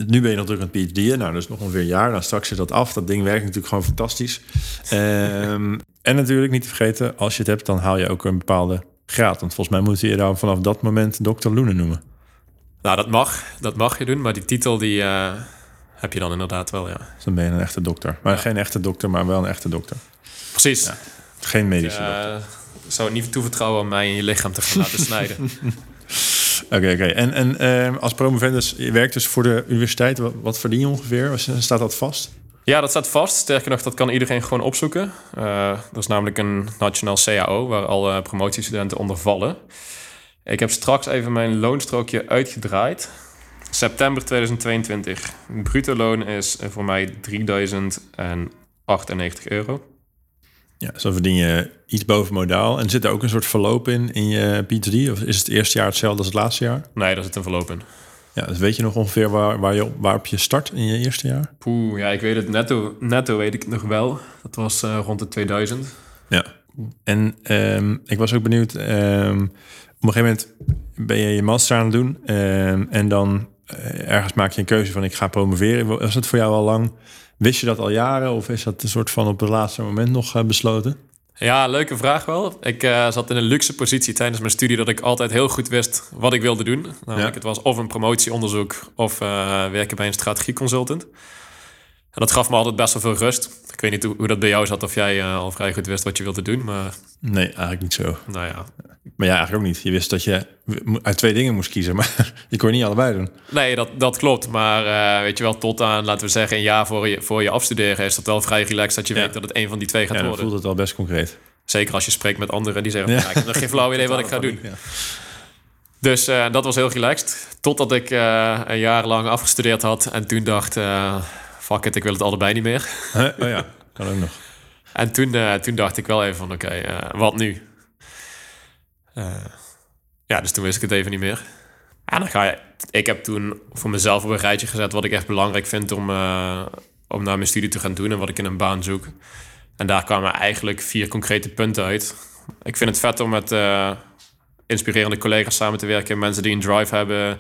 nu ben je nog druk aan het PhD'en. Nou, dat is nog ongeveer een jaar. Nou, straks zit dat af. Dat ding werkt natuurlijk gewoon fantastisch. Ehm, [laughs] en natuurlijk niet te vergeten, als je het hebt, dan haal je ook een bepaalde graad. Want volgens mij moeten je dan vanaf dat moment Dr. Loenen noemen. Nou, dat mag. Dat mag je doen. Maar die titel die eh, heb je dan inderdaad wel, ja. Dus dan ben je een echte dokter. Maar geen echte dokter, maar wel een echte dokter. Precies. Geen medische dokter. Eh, Ik zou het niet toevertrouwen om mij in je lichaam te gaan laten [laughs] snijden. Oké, oké. En, en ehm, als promovendus, je werkt dus voor de universiteit. Wat, wat verdien je ongeveer? Was- Staat dat vast? Ja, dat staat vast. Sterker nog, dat kan iedereen gewoon opzoeken. Eh dat is namelijk een nationaal CAO waar alle promotiestudenten onder vallen. Ik heb straks even mijn loonstrookje uitgedraaid. September 2022. Bruto loon is voor mij 3098 euro. Ja, zo verdien je iets boven modaal. En zit er ook een soort verloop in, in je PhD? Of is het eerste jaar hetzelfde als het laatste jaar? Nee, daar zit een verloop in. Ja, dus weet je nog ongeveer waar, waar je, op- waarop je start in je eerste jaar? Poeh, ja, ik weet het netto, netto weet ik nog wel. Dat was eh, rond de 2000. Ja. En ehm, ik was ook benieuwd. ehm, op een gegeven moment ben je je master aan het doen. ehm, en dan ergens maak je een keuze van ik ga promoveren. Was het voor jou al lang? Wist je dat al jaren? Of is dat een soort van op het laatste moment nog eh, besloten? Ja, leuke vraag wel. Ik eh, zat in een luxe positie tijdens mijn studie dat ik altijd heel goed wist wat ik wilde doen. Namelijk, Ja. het was of een promotieonderzoek of eh, werken bij een strategieconsultant. En dat gaf me altijd best wel veel rust. Ik weet niet hoe, hoe dat bij jou zat, of jij eh, al vrij goed wist wat je wilde doen. Maar Nee, eigenlijk niet zo. nou ja. Maar ja, eigenlijk ook niet. Je wist dat je uit twee dingen moest kiezen. [laughs] Maar je kon niet allebei doen. Nee, dat, dat klopt. Maar eh, weet je wel, tot aan, laten we zeggen, een jaar voor je, voor je afstuderen... is dat wel vrij relaxed dat je Ja. weet dat het een van die twee gaat Ja, worden. voelt het wel best concreet. Zeker als je spreekt met anderen die zeggen... Ja. Ja. ik heb nog geen flauw idee wat ik ga doen. Ja. Dus eh, dat was heel relaxed. Totdat ik een jaar lang afgestudeerd had. En toen dacht, fuck it, ik wil het allebei niet meer. [laughs] Oh ja, kan ook nog. En toen, eh, toen dacht ik wel even van, oké, eh, wat nu? Eh, ja, dus toen wist ik het even niet meer. En dan ga je... Ik heb toen voor mezelf op een rijtje gezet... wat ik echt belangrijk vind om, om naar mijn studie te gaan doen... en wat ik in een baan zoek. En daar kwamen eigenlijk vier concrete punten uit. Ik vind het vet om met inspirerende collega's samen te werken. Mensen die een drive hebben,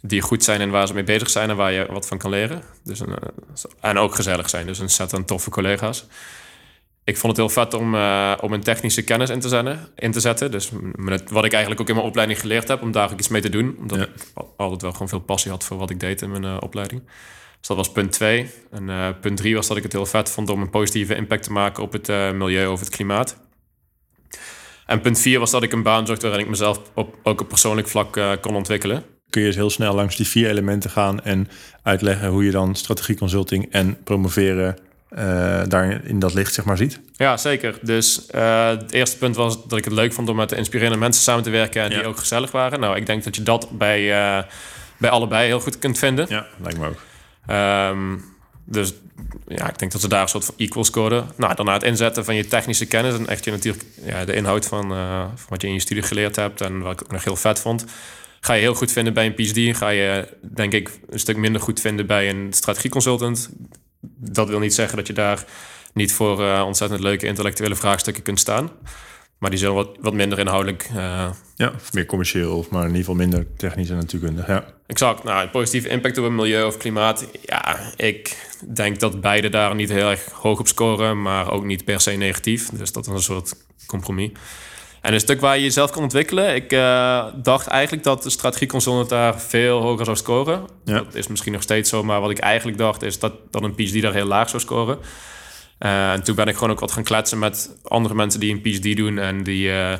die goed zijn in waar ze mee bezig zijn... en waar je wat van kan leren. Dus een, eh, en ook gezellig zijn. Dus een set aan toffe collega's. Ik vond het heel vet om, eh, om een technische kennis in te, zetten, in te zetten. Dus met wat ik eigenlijk ook in mijn opleiding geleerd heb... om daar ook iets mee te doen. Omdat Ja. ik al- altijd wel gewoon veel passie had voor wat ik deed in mijn eh, opleiding. Dus dat was punt twee. En punt drie was dat ik het heel vet vond om een positieve impact te maken op het milieu, over het klimaat. En punt vier was dat ik een baan zocht waarin ik mezelf op, ook op persoonlijk vlak kon ontwikkelen. Kun je eens heel snel langs die vier elementen gaan en uitleggen hoe je dan strategieconsulting en promoveren eh, daar in dat licht zeg maar ziet? Ja, zeker. Dus eh, het eerste punt was dat ik het leuk vond om met de inspirerende mensen samen te werken en Ja. die ook gezellig waren. Nou, ik denk dat je dat bij, eh, bij allebei heel goed kunt vinden. Ja, lijkt me ook. Ehm, dus ja, ik denk dat ze daar een soort van equal scoren. Nou, daarna het inzetten van je technische kennis en echt je natuurlijk ja, de inhoud van, van wat je in je studie geleerd hebt en wat ik ook nog heel vet vond. Ga je heel goed vinden bij een PhD. Ga je, denk ik, een stuk minder goed vinden bij een strategieconsultant. Dat wil niet zeggen dat je daar niet voor eh, ontzettend leuke intellectuele vraagstukken kunt staan. Maar die zullen wat, wat minder inhoudelijk eh, Ja, of meer commercieel, of maar in ieder geval minder technisch en natuurkundig. Ja. Exact. Nou, positieve impact op het milieu of klimaat. Ja, ik denk dat beide daar niet heel erg hoog op scoren, maar ook niet per se negatief. Dus dat is een soort compromis. En een stuk waar je jezelf kan ontwikkelen. Ik eh, dacht eigenlijk dat de strategieconsultant daar veel hoger zou scoren. Ja. Dat is misschien nog steeds zo, maar wat ik eigenlijk dacht is dat, dat een PhD daar heel laag zou scoren. Eh, en toen ben ik gewoon ook wat gaan kletsen met andere mensen die een PhD doen en die, eh,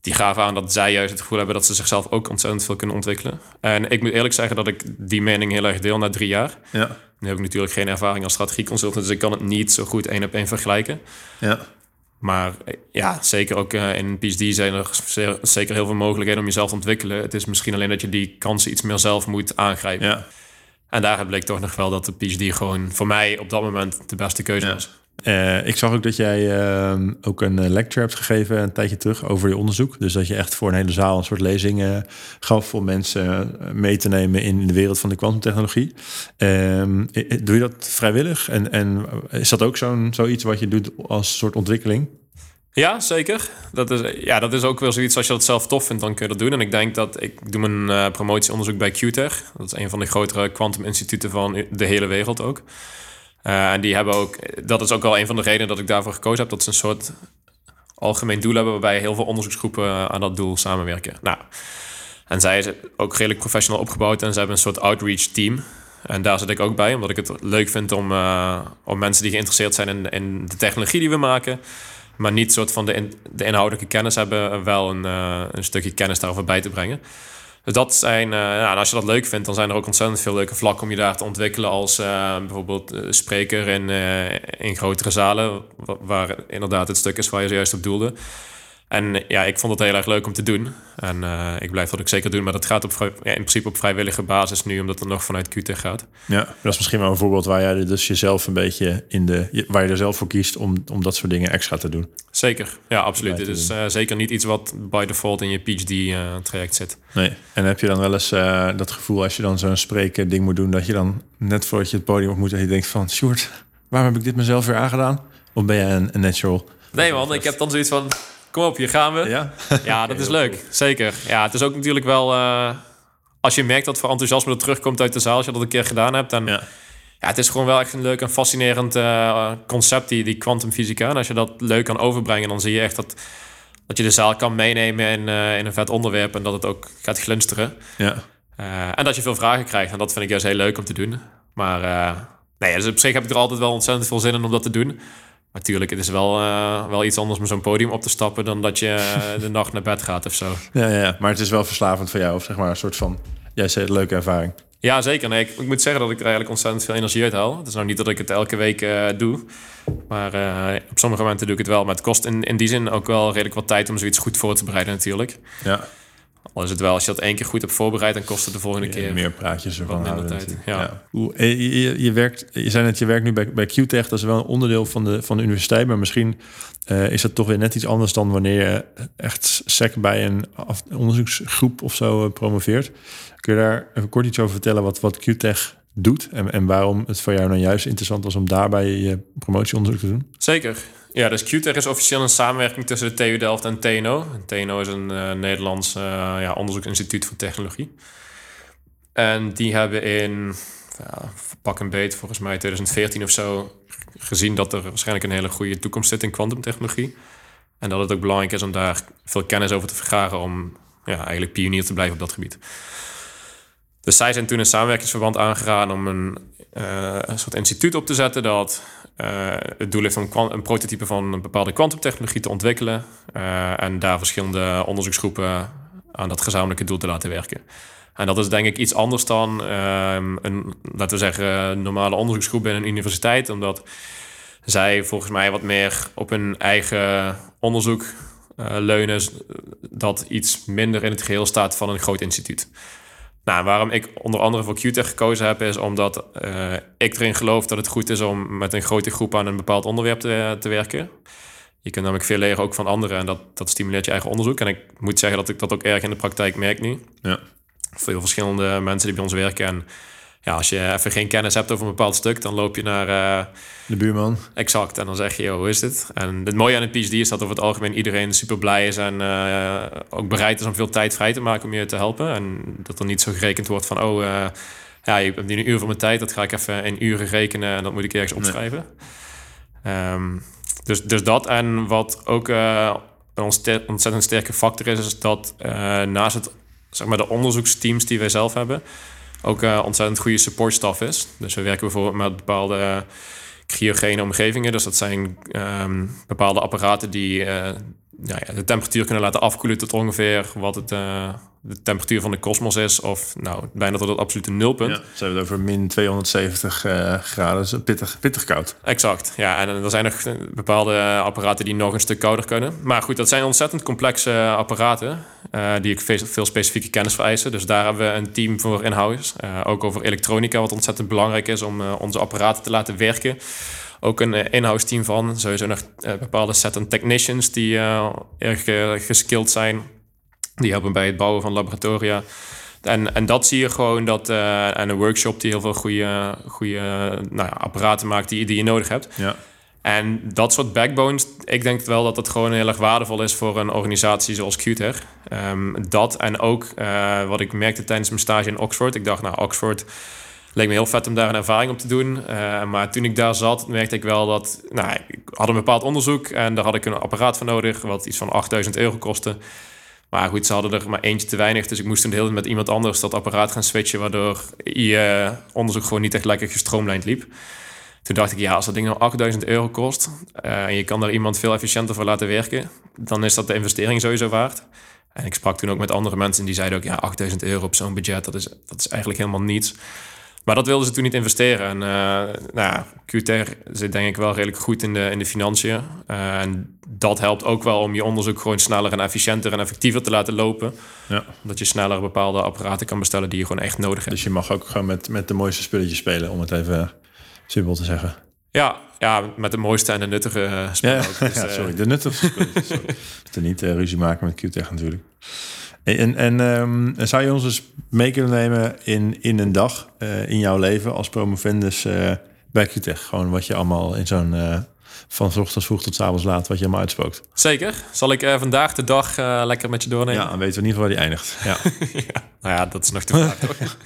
die gaven aan dat zij juist het gevoel hebben dat ze zichzelf ook ontzettend veel kunnen ontwikkelen. En ik moet eerlijk zeggen dat ik die mening heel erg deel na drie jaar. Ja. Nu heb ik natuurlijk geen ervaring als strategieconsultant, dus ik kan het niet zo goed één op één vergelijken. Ja. Maar eh, ja, zeker ook eh, in een PhD zijn er zeker heel veel mogelijkheden om jezelf te ontwikkelen. Het is misschien alleen dat je die kansen iets meer zelf moet aangrijpen. Ja. En daar bleek toch nog wel dat de PhD gewoon voor mij op dat moment de beste keuze Ja. was. Uh, ik zag ook dat jij uh, ook een lecture hebt gegeven een tijdje terug over je onderzoek. Dus dat je echt voor een hele zaal een soort lezing gaf om mensen mee te nemen in de wereld van de kwantumtechnologie. Ehm, doe je dat vrijwillig? En, en is dat ook zo'n zoiets wat je doet als soort ontwikkeling? Ja, zeker. Dat is, ja, dat is ook wel zoiets als je dat zelf tof vindt, dan kun je dat doen. En ik denk dat ik doe mijn promotieonderzoek bij QTech. Dat is een van de grotere kwantuminstituten van de hele wereld ook. Uh, en die hebben ook, dat is ook wel een van de redenen dat ik daarvoor gekozen heb. Dat ze een soort algemeen doel hebben waarbij heel veel onderzoeksgroepen aan dat doel samenwerken. Nou, en zij is ook redelijk professional opgebouwd en ze hebben een soort outreach team. En daar zit ik ook bij, omdat ik het leuk vind om, uh, om mensen die geïnteresseerd zijn in, in de technologie die we maken maar niet soort van de, de inhoudelijke kennis hebben, wel een, een stukje kennis daarover bij te brengen. Dat zijn, uh, als je dat leuk vindt, dan zijn er ook ontzettend veel leuke vlakken om je daar te ontwikkelen als uh, bijvoorbeeld spreker in, in grotere zalen, waar inderdaad het stuk is waar je zojuist op doelde. En ja, ik vond het heel erg leuk om te doen. En uh, ik blijf dat ook zeker doen. Maar dat gaat op, ja, in principe op vrijwillige basis nu, omdat het nog vanuit QT gaat. Ja, dat is misschien wel een voorbeeld waar jij dus jezelf een beetje in de. waar je er zelf voor kiest om, om dat soort dingen extra te doen. Zeker, ja, absoluut. Dit is uh, zeker niet iets wat by default in je PhD-traject uh, zit. Nee, en heb je dan wel eens uh, dat gevoel als je dan zo'n spreken ding moet doen, dat je dan net voordat je het podium op moet, dat je denkt van, Sjoerd, waarom heb ik dit mezelf weer aangedaan? Of ben jij een, een natural? Nee man, ik heb dan zoiets van, Kom op, hier gaan we. Ja, ja dat is leuk. Zeker. Ja, het is ook natuurlijk wel... Uh, als je merkt dat voor enthousiasme er terugkomt uit de zaal... als je dat een keer gedaan hebt, dan... Ja. ja het is gewoon wel echt een leuk en fascinerend uh, concept, die, die kwantumfysica. En als je dat leuk kan overbrengen, dan zie je echt dat, dat je de zaal kan meenemen in, uh, in een vet onderwerp... en dat het ook gaat glinsteren. Ja. en dat je veel vragen krijgt. En dat vind ik juist heel leuk om te doen. Maar nee, dus op zich heb ik er altijd wel ontzettend veel zin in om dat te doen. Natuurlijk, het is wel, uh, wel iets anders om zo'n podium op te stappen dan dat je uh, de nacht naar bed gaat of zo. Ja, ja, maar het is wel verslavend voor jou, of zeg maar een soort van, jij zegt leuke ervaring. Ja, zeker. Nee, ik, ik, moet zeggen dat ik er eigenlijk ontzettend veel energie uit haal. Het is nou niet dat ik het elke week uh, doe, maar op sommige momenten doe ik het wel. Maar het kost in, in die zin ook wel redelijk wat tijd om zoiets goed voor te bereiden natuurlijk. Ja. Al is het wel, als je dat één keer goed hebt voorbereid, dan kost het de volgende keer meer praatjes ervan tijd. Ja. ja. Eh, je, je, werkt, je zei net, je werkt nu bij, bij QTech, dat is wel een onderdeel van de, van de universiteit, maar misschien uh, is dat toch weer net iets anders dan wanneer je echt sec bij een onderzoeksgroep of zo uh, promoveert. Kun je daar even kort iets over vertellen wat, wat QTech doet en, en waarom het voor jou nou juist interessant was om daarbij je promotieonderzoek te doen? Zeker. Ja, dus QTech is officieel een samenwerking tussen de TU Delft en TNO. TNO is een uh, Nederlands uh, ja, onderzoeksinstituut voor technologie. En die hebben in ja, pak een beet, volgens mij 2014 of zo, gezien dat er waarschijnlijk een hele goede toekomst zit in kwantumtechnologie. En dat het ook belangrijk is om daar veel kennis over te vergaren om ja, eigenlijk pionier te blijven op dat gebied. Dus zij zijn toen een samenwerkingsverband aangegaan om een, uh, een soort instituut op te zetten dat uh, het doel heeft om een prototype van een bepaalde kwantumtechnologie te ontwikkelen uh, en daar verschillende onderzoeksgroepen aan dat gezamenlijke doel te laten werken. En dat is denk ik iets anders dan uh, een, laten we zeggen, normale onderzoeksgroep binnen een universiteit, omdat zij volgens mij wat meer op hun eigen onderzoek leunen, dat iets minder in het geheel staat van een groot instituut. Nou, waarom ik onder andere voor QTech gekozen heb, is omdat uh, ik erin geloof dat het goed is om met een grote groep aan een bepaald onderwerp te, te werken. Je kunt namelijk veel leren ook van anderen en dat, dat stimuleert je eigen onderzoek. En ik moet zeggen dat ik dat ook erg in de praktijk merk nu. Ja. Veel verschillende mensen die bij ons werken. En ja, als je even geen kennis hebt over een bepaald stuk, dan loop je naar... Uh, de buurman. Exact. En dan zeg je, hoe is dit? En het mooie aan een PhD is dat over het algemeen iedereen super blij is en uh, ook bereid is om veel tijd vrij te maken om je te helpen. En dat er niet zo gerekend wordt van, oh, uh, ja, je hebt nu een uur van mijn tijd, dat ga ik even in uren rekenen en dat moet ik ergens opschrijven. Nee. Um, dus, dus dat en wat ook een ontzettend sterke factor is, is dat naast het, zeg maar, de onderzoeksteams die wij zelf hebben, ook uh, ontzettend goede supportstaf is. Dus we werken bijvoorbeeld met bepaalde uh, cryogene omgevingen. Dus dat zijn um, bepaalde apparaten die uh, nou ja, de temperatuur kunnen laten afkoelen tot ongeveer wat het de temperatuur van de kosmos is. Of nou, bijna tot het absolute nulpunt. Ja, ze hebben het over min 270 uh, graden. Pittig, pittig koud. Exact, ja. En er zijn nog bepaalde apparaten die nog een stuk kouder kunnen. Maar goed, dat zijn ontzettend complexe apparaten. Uh, die veel specifieke kennis vereisen. Dus daar hebben we een team voor in-house. Uh, ook over elektronica, wat ontzettend belangrijk is om onze apparaten te laten werken ook een in-house team van. Sowieso nog bepaalde set aan technicians die erg geskilled zijn. Die helpen bij het bouwen van laboratoria. En, en dat zie je gewoon dat. en een workshop die heel veel goede, goede nou ja, apparaten maakt die, die je nodig hebt. Ja. En dat soort backbones, ik denk wel dat het gewoon heel erg waardevol is voor een organisatie zoals Qter. Um, dat en ook uh, wat ik merkte tijdens mijn stage in Oxford. Ik dacht, nou, Oxford leek me heel vet om daar een ervaring op te doen. Uh, maar toen ik daar zat, merkte ik wel dat... Nou, ik had een bepaald onderzoek en daar had ik een apparaat voor nodig... wat iets van 8000 euro kostte. Maar goed, ze hadden er maar eentje te weinig. Dus ik moest toen heel met iemand anders dat apparaat gaan switchen... waardoor je onderzoek gewoon niet echt lekker gestroomlijnd liep. Toen dacht ik, ja, als dat ding nou 8000 euro kost uh, en je kan daar iemand veel efficiënter voor laten werken, dan is dat de investering sowieso waard. En ik sprak toen ook met andere mensen die zeiden ook, ja, 8000 euro op zo'n budget, dat is, dat is eigenlijk helemaal niets. Maar dat wilden ze toen niet investeren. En uh, nou ja, QTR zit denk ik wel redelijk goed in de, in de financiën. Uh, en dat helpt ook wel om je onderzoek gewoon sneller en efficiënter en effectiever te laten lopen. Ja. Dat je sneller bepaalde apparaten kan bestellen die je gewoon echt nodig hebt. Dus je mag ook gewoon met, met de mooiste spulletjes spelen, om het even simpel te zeggen. Ja, ja, met de mooiste en de nuttige uh, [laughs] spullen ja. Dus, ja, uh, sorry, de nuttige [laughs] sorry. Moeten niet uh, ruzie maken met QTech natuurlijk. En, en um, zou je ons eens mee kunnen nemen in, in een dag uh, in jouw leven als promovendus uh, bij QTech? Gewoon wat je allemaal in zo'n van s ochtends vroeg tot s avonds laat, wat je allemaal uitspookt. Zeker. Zal ik uh, vandaag de dag uh, lekker met je doornemen? Ja, dan weten we in ieder geval waar die eindigt. Ja. [laughs] ja. Nou ja, dat is nog te vraag toch?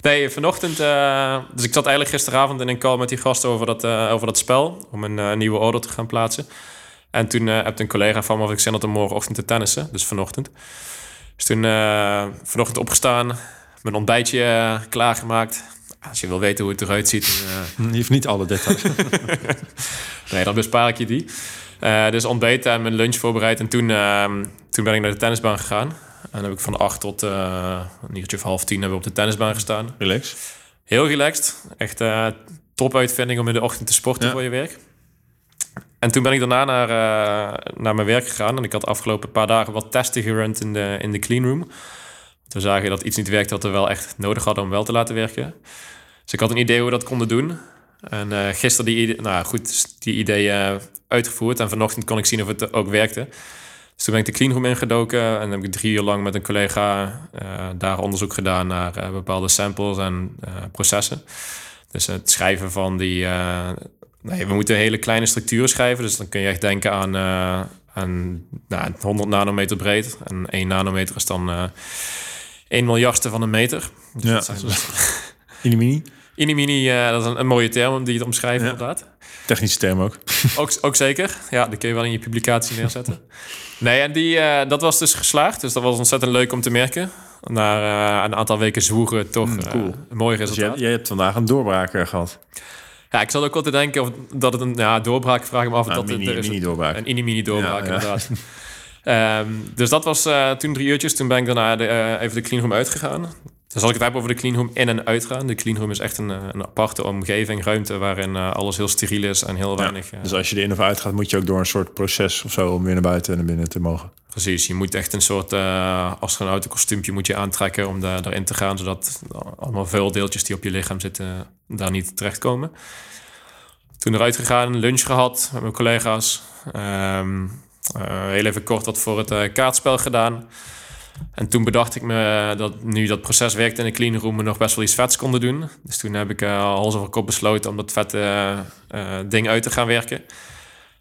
Nee, vanochtend... Uh, dus ik zat eigenlijk gisteravond in een call met die gasten over dat, uh, over dat spel. Om een uh, nieuwe order te gaan plaatsen. En toen heb een collega van me of ik zin had om morgenochtend te tennissen. Dus vanochtend. Dus toen vanochtend opgestaan. Mijn ontbijtje klaargemaakt. Als je wil weten hoe het eruit ziet. [laughs] je heeft niet alle details. [laughs] nee, dan bespaar ik je die. dus ontbeten en mijn lunch voorbereid. En toen, toen ben ik naar de tennisbaan gegaan. En dan heb ik van acht tot uh, een uurtje of half tien hebben we op de tennisbaan gestaan. Relax. Heel relaxed. Echt uh, top uitvinding om in de ochtend te sporten ja. voor je werk. En toen ben ik daarna naar, uh, naar mijn werk gegaan. En ik had de afgelopen paar dagen wat testen gerund in de, in de cleanroom. Toen zagen dat iets niet werkte wat we wel echt nodig hadden om wel te laten werken. Dus ik had een idee hoe we dat konden doen. En uh, gisteren die, idee, nou goed, die ideeën uitgevoerd. En vanochtend kon ik zien of het ook werkte. Dus toen ben ik de cleanroom ingedoken en heb ik drie uur lang met een collega uh, daar onderzoek gedaan naar uh, bepaalde samples en uh, processen. Dus het schrijven van die. nee, we moeten hele kleine structuren schrijven. Dus dan kun je echt denken aan, aan nou, 100 nanometer breed. En 1 nanometer is dan 1 miljardste van een meter. Dus ja, zijn, [laughs] Inimini. Inimini, dat is een, een, mooie term om die te omschrijven, ja. inderdaad. Technische term ook. ook. Ook zeker. Ja, die kun je wel in je publicatie neerzetten. [laughs] Nee, en die, uh, dat was dus geslaagd. Dus dat was ontzettend leuk om te merken. Na uh, een aantal weken zwoegen toch mm, cool. uh, een mooi resultaat. Dus jij, hebt vandaag een doorbraak gehad. Ja, ik zat ook wel te denken of dat het een ja, doorbraak vraag ik me af. Nou, dat mini, het, mini doorbraak. Een mini-mini doorbraak, ja, inderdaad. um, [laughs] dus dat was toen drie uurtjes. Toen ben ik daarna de, even de cleanroom uitgegaan. Dus als ik het heb over de cleanroom in- en uitgaan. De cleanroom is echt een, een aparte omgeving, ruimte waarin uh, alles heel steriel is en heel weinig. Ja, dus als je er in of uit gaat, moet je ook door een soort proces of zo om weer naar buiten en naar binnen te mogen. Precies, je moet echt een soort uh, astronautenkostuumpje moet je aantrekken om daar, daarin te gaan, zodat allemaal veel deeltjes die op je lichaam zitten daar niet terechtkomen. Toen eruit gegaan, lunch gehad met mijn collega's. Um, uh, heel even kort wat voor het kaartspel gedaan. En toen bedacht ik me dat nu dat proces werkte in de cleanroom... we nog best wel iets vets konden doen. Dus toen heb ik uh, hals over kop besloten om dat vette uh, uh, ding uit te gaan werken.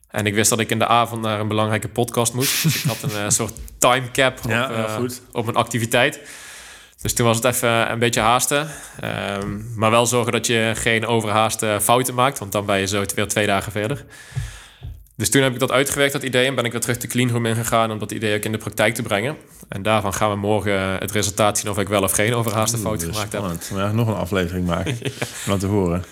En ik wist dat ik in de avond naar een belangrijke podcast moest. Dus ik had een soort time cap op, ja, op mijn activiteit. Dus toen was het even een beetje haasten. Um, maar wel zorgen dat je geen overhaaste fouten maakt... want dan ben je zo weer twee dagen verder. Dus toen heb ik dat uitgewerkt, dat idee, en ben ik weer terug de cleanroom ingegaan om dat idee ook in de praktijk te brengen. En daarvan gaan we morgen het resultaat zien of ik wel of geen overhaaste fout gemaakt heb. Ja, nog een aflevering maken, [laughs] ja. om te horen.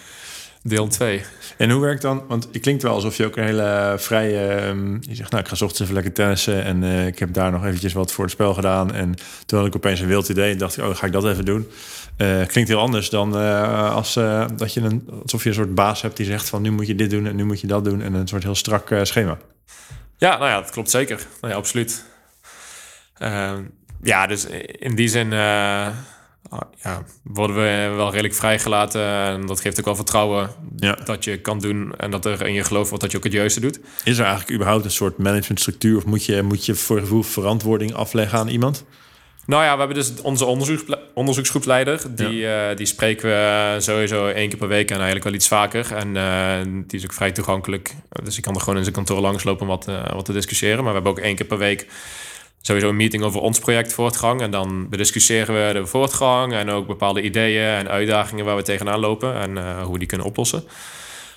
Deel 2. En hoe werkt dan, want je klinkt wel alsof je ook een hele vrije... Um, je zegt, nou, ik ga ochtends even lekker tennissen en uh, ik heb daar nog eventjes wat voor het spel gedaan. En toen had ik opeens een wild idee en dacht ik, oh, ga ik dat even doen. Uh, klinkt heel anders dan uh, als uh, dat je een, alsof je een soort baas hebt die zegt van nu moet je dit doen en nu moet je dat doen en een soort heel strak schema. Ja, nou ja, dat klopt zeker. Nou ja, absoluut. Ehm, ja, dus in die zin, ja, worden we wel redelijk vrijgelaten. En dat geeft ook wel vertrouwen Ja. dat je kan doen en dat er in je geloof wordt dat je ook het juiste doet. Is er eigenlijk überhaupt een soort managementstructuur of moet je, moet je voor gevoel verantwoording afleggen aan iemand? Nou ja, we hebben dus onze onderzoeks, onderzoeksgroepleider. Die, eh, die spreken we sowieso één keer per week en eigenlijk wel iets vaker. En eh, die is ook vrij toegankelijk. Dus ik kan er gewoon in zijn kantoor langslopen om wat, eh, wat te discussiëren. Maar we hebben ook één keer per week sowieso een meeting over ons project voortgang. En dan bediscussiëren we de voortgang en ook bepaalde ideeën en uitdagingen waar we tegenaan lopen en eh, hoe we die kunnen oplossen.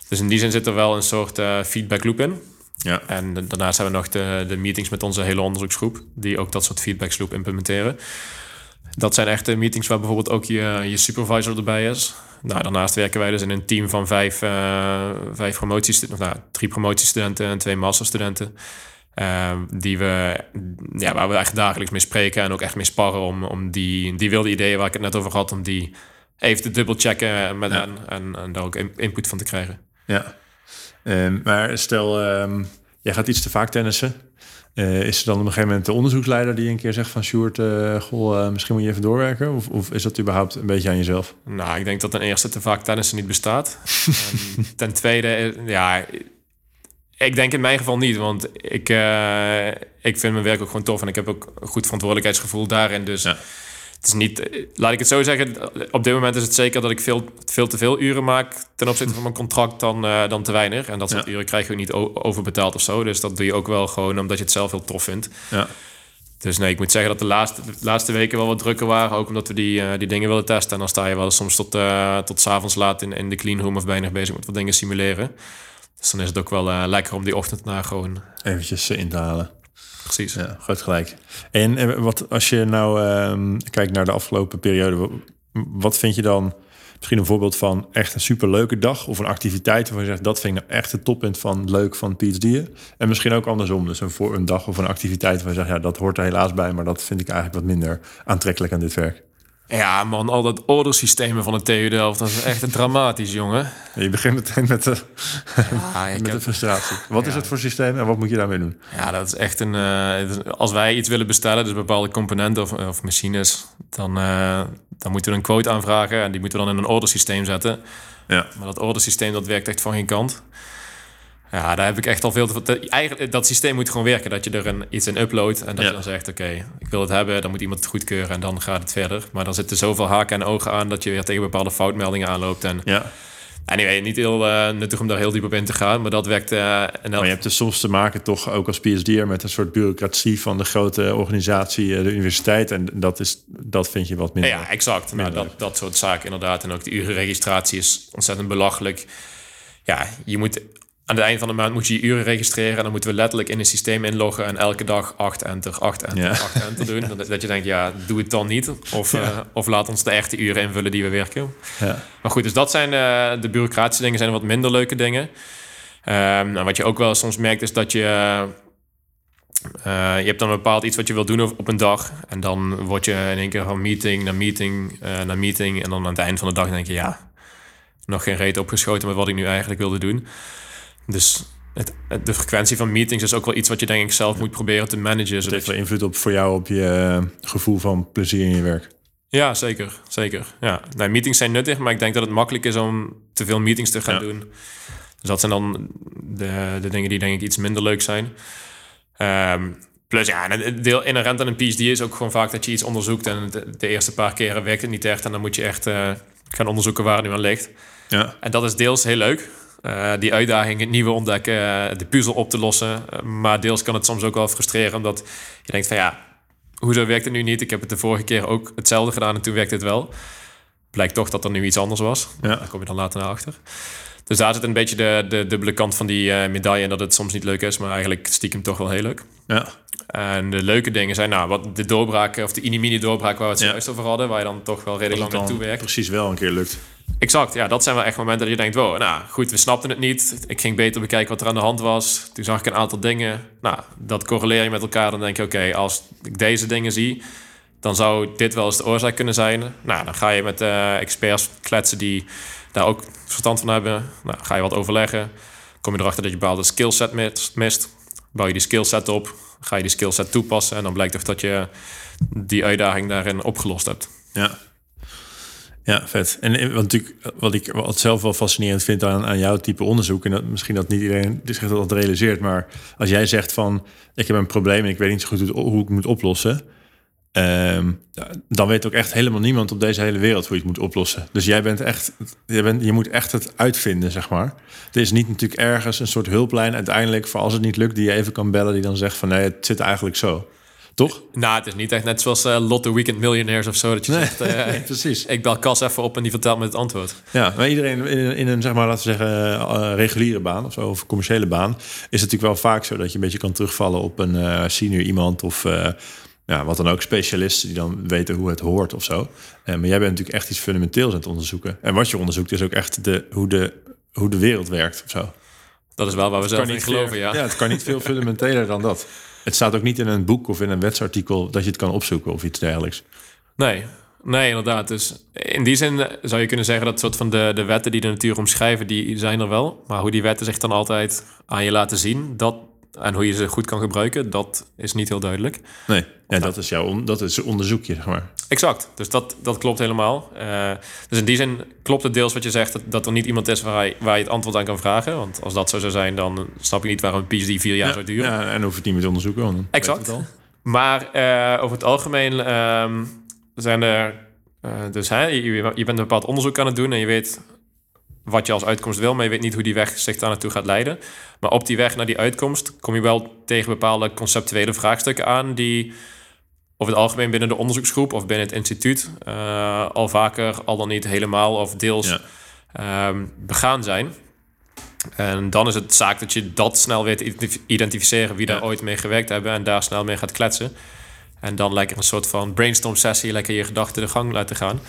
Dus in die zin zit er wel een soort eh, feedback loop in. Ja. En da- daarnaast hebben we nog de, de meetings met onze hele onderzoeksgroep, die ook dat soort feedback loop implementeren. Dat zijn echt de meetings waar bijvoorbeeld ook je, je supervisor erbij is. Nou, daarnaast werken wij dus in een team van vijf, eh vijf promotiestudenten, of nou, drie promotiestudenten en twee masterstudenten. Eh, die we, ja, waar we echt dagelijks mee spreken en ook echt mee sparren om, om die, die wilde ideeën waar ik het net over had, om die even te dubbelchecken met Ja. hen en, en daar ook in- input van te krijgen. Ja. Ehm, maar stel, ehm, jij gaat iets te vaak tennissen. Eh, is er dan op een gegeven moment de onderzoeksleider die een keer zegt van Sjoerd, eh, goh, eh, misschien moet je even doorwerken? Of, of is dat überhaupt een beetje aan jezelf? Nou, ik denk dat ten eerste te vaak tennissen niet bestaat. [laughs] en ten tweede, ja, ik denk in mijn geval niet, want ik, ik vind mijn werk ook gewoon tof en ik heb ook een goed verantwoordelijkheidsgevoel daarin. Dus Ja. Het is niet, laat ik het zo zeggen, op dit moment is het zeker dat ik veel, veel te veel uren maak ten opzichte van mijn contract dan, eh, dan te weinig. En dat soort Ja. uren krijg je ook niet overbetaald of zo. Dus dat doe je ook wel gewoon omdat je het zelf heel tof vindt. Ja. Dus nee, ik moet zeggen dat de laatste, de laatste weken wel wat drukker waren. Ook omdat we die, eh, die dingen willen testen. En dan sta je wel eens soms tot, eh tot 's avonds laat in, in de clean room of bijna bezig met wat dingen simuleren. Dus dan is het ook wel lekker om die ochtend na gewoon Eventjes in te halen. Precies. Ja, groot gelijk. En eh, wat als je nou ehm, kijkt naar de afgelopen periode, wa- wat vind je dan misschien een voorbeeld van echt een superleuke dag of een activiteit waarvan je zegt dat vind ik nou echt het toppunt van leuk van PhD'en? En misschien ook andersom, dus een, voor, een dag of een activiteit waar je zegt ja dat hoort er helaas bij, maar dat vind ik eigenlijk wat minder aantrekkelijk aan dit werk. Ja man, al dat ordersystemen van de TU Delft, dat is echt dramatisch jongen. En je begint meteen met [laughs] de, Ja, ik met de heb, frustratie. Wat is het voor systeem en wat moet je daarmee doen? ja dat is echt een... eh, als wij iets willen bestellen, dus bepaalde componenten of, of machines, dan, eh, dan moeten we een quote aanvragen en die moeten we dan in een ordersysteem zetten. Ja, Maar dat ordersysteem dat werkt echt van geen kant. Ja, daar heb ik echt al veel te dat- Eigenlijk, dat systeem moet gewoon werken. Dat je er een, iets in uploadt en dat Ja. je dan zegt... oké, ik wil het hebben, dan moet iemand het goedkeuren... en dan gaat het verder. Maar dan zitten zoveel haken en ogen aan... dat je weer tegen bepaalde foutmeldingen aanloopt. En ja. anyway, niet heel eh, nuttig om daar heel diep op in te gaan... maar dat werkt... eh en Maar je hebt dus soms te maken toch ook als PhD'er met een soort bureaucratie van de grote organisatie, eh, de universiteit. En dat, is, dat vind je wat minder. Ja, exact. Nou, dat, dat soort zaken inderdaad. En ook de urenregistratie is ontzettend belachelijk. Ja, je moet aan het eind van de maand moet je je uren registreren. En dan moeten we letterlijk in een systeem inloggen. En elke dag 8 enter, 8 enter, Ja. 8 enter doen. [laughs] Dat, dat je denkt, ja, doe het dan niet. Of, eh, of laat ons de echte uren invullen die we werken. Ja. Maar goed, dus dat zijn eh, de bureaucratische dingen, zijn wat minder leuke dingen. En wat je ook wel soms merkt, is dat je. eh, je hebt dan bepaald iets wat je wil doen op, een dag. En dan word je in één keer van meeting naar meeting naar meeting. En dan aan het eind van de dag denk je, ja, nog geen reet opgeschoten met wat ik nu eigenlijk wilde doen. Dus het, de frequentie van meetings is ook wel iets wat je denk ik zelf moet proberen te managen. Het Zodat heeft je, wel invloed op voor jou op je eh, gevoel van plezier in je werk. ja, zeker. zeker. Ja. Nee, meetings zijn nuttig, maar ik denk dat het makkelijk is om te veel meetings te gaan Ja. doen. Dus dat zijn dan de, de dingen die denk ik iets minder leuk zijn. Ehm, plus ja, het deel inherent aan een PhD is ook gewoon vaak dat je iets onderzoekt en de, de eerste paar keren werkt het niet echt en dan moet je echt eh, gaan onderzoeken waar het nu aan ligt. Ja, En dat is deels heel leuk. Eh, die uitdaging, het nieuwe ontdekken, eh, de puzzel op te lossen. Eh, maar deels kan het soms ook wel frustreren, omdat je denkt van ja, hoezo werkt het nu niet? Ik heb het de vorige keer ook hetzelfde gedaan en toen werkte het wel. Blijkt toch dat er nu iets anders was. Ja. Daar kom je dan later naar achter. Dus daar zit een beetje de, de dubbele kant van die eh, medaille. En dat het soms niet leuk is, maar eigenlijk stiekem toch wel heel leuk. ja, En de leuke dingen zijn, nou, wat de doorbraken of de mini-mini doorbraak waar we het Ja. zojuist over hadden, waar je dan toch wel redelijk lang naartoe werkt. precies wel een keer lukt. Exact, ja, dat zijn wel echt momenten dat je denkt, wow, nou goed, we snapten het niet. Ik ging beter bekijken wat er aan de hand was. Toen zag ik een aantal dingen. Nou, dat correleer je met elkaar. Dan denk je, oké, als ik deze dingen zie, dan zou dit wel eens de oorzaak kunnen zijn. Nou, dan ga je met eh, experts kletsen die daar ook verstand van hebben. Nou, ga je wat overleggen. Kom je erachter dat je bepaalde skillset mist-. Bouw je die skillset op. Ga je die skillset toepassen. En dan blijkt toch dat je die uitdaging daarin opgelost hebt. Ja. Ja, vet. En eh, wat, natuurlijk, wat ik wat zelf wel fascinerend vind aan, aan jouw type onderzoek... en dat, misschien dat niet iedereen zich dat realiseert... maar als jij zegt van, ik heb een probleem... en ik weet niet zo goed hoe ik het moet oplossen... Ehm, dan weet ook echt helemaal niemand op deze hele wereld hoe je het moet oplossen. Dus jij bent echt, je, bent, je moet echt het uitvinden, zeg maar. Er is niet natuurlijk ergens een soort hulplijn uiteindelijk voor als het niet lukt, die je even kan bellen, die dan zegt van nee, het zit eigenlijk zo. Toch? Nou, het is niet echt net zoals uh, Lotte Weekend Millionaires of zo. Dat je Nee, zegt, eh, [laughs] nee, precies. ik bel Cas even op en die vertelt me het antwoord. Ja, maar iedereen in, in een, zeg maar, laten we zeggen, eh, reguliere baan of zo, of commerciële baan, is het natuurlijk wel vaak zo dat je een beetje kan terugvallen op een eh, senior iemand of eh, ja, wat dan ook, specialisten die dan weten hoe het hoort of zo. Eh, maar jij bent natuurlijk echt iets fundamenteels aan het onderzoeken. En wat je onderzoekt is ook echt de, hoe, de, hoe de wereld werkt of zo. Dat is wel waar we zelf niet geloven, veel- ja. ja, het kan niet veel fundamenteler dan dat. Het staat ook niet in een boek of in een wetsartikel dat je het kan opzoeken of iets dergelijks. Nee, nee, inderdaad. Dus in die zin eh, zou je kunnen zeggen dat soort van de, de wetten die de natuur omschrijven, die zijn er wel. Maar hoe die wetten zich dan altijd aan je laten zien, dat, en hoe je ze goed kan gebruiken, dat is niet heel duidelijk. Nee, ja, dat is jouw dat is onderzoekje, zeg maar. Exact, dus dat, dat klopt helemaal. Eh, dus in die zin klopt het deels wat je zegt, dat, dat er niet iemand is waar je, waar je het antwoord aan kan vragen. Want als dat zo zou zijn, dan snap je niet waarom een PhD vier jaar zou duren. Ja, en hoef het niet meer te onderzoeken. Dan Exact. het. Maar eh, over het algemeen ehm, zijn er... eh, dus hè, je, je bent een bepaald onderzoek aan het doen... en je weet wat je als uitkomst wil... maar je weet niet hoe die weg zich daar naartoe gaat leiden. Maar op die weg naar die uitkomst... kom je wel tegen bepaalde conceptuele vraagstukken aan... die over het algemeen binnen de onderzoeksgroep... of binnen het instituut... eh, al vaker, al dan niet helemaal of deels... Ja. ehm, begaan zijn... En dan is het zaak dat je dat snel weet te identif- identificeren wie daar Ja. ooit mee gewerkt hebben en daar snel mee gaat kletsen. En dan lekker een soort van brainstorm sessie, lekker je gedachten de gang laten gaan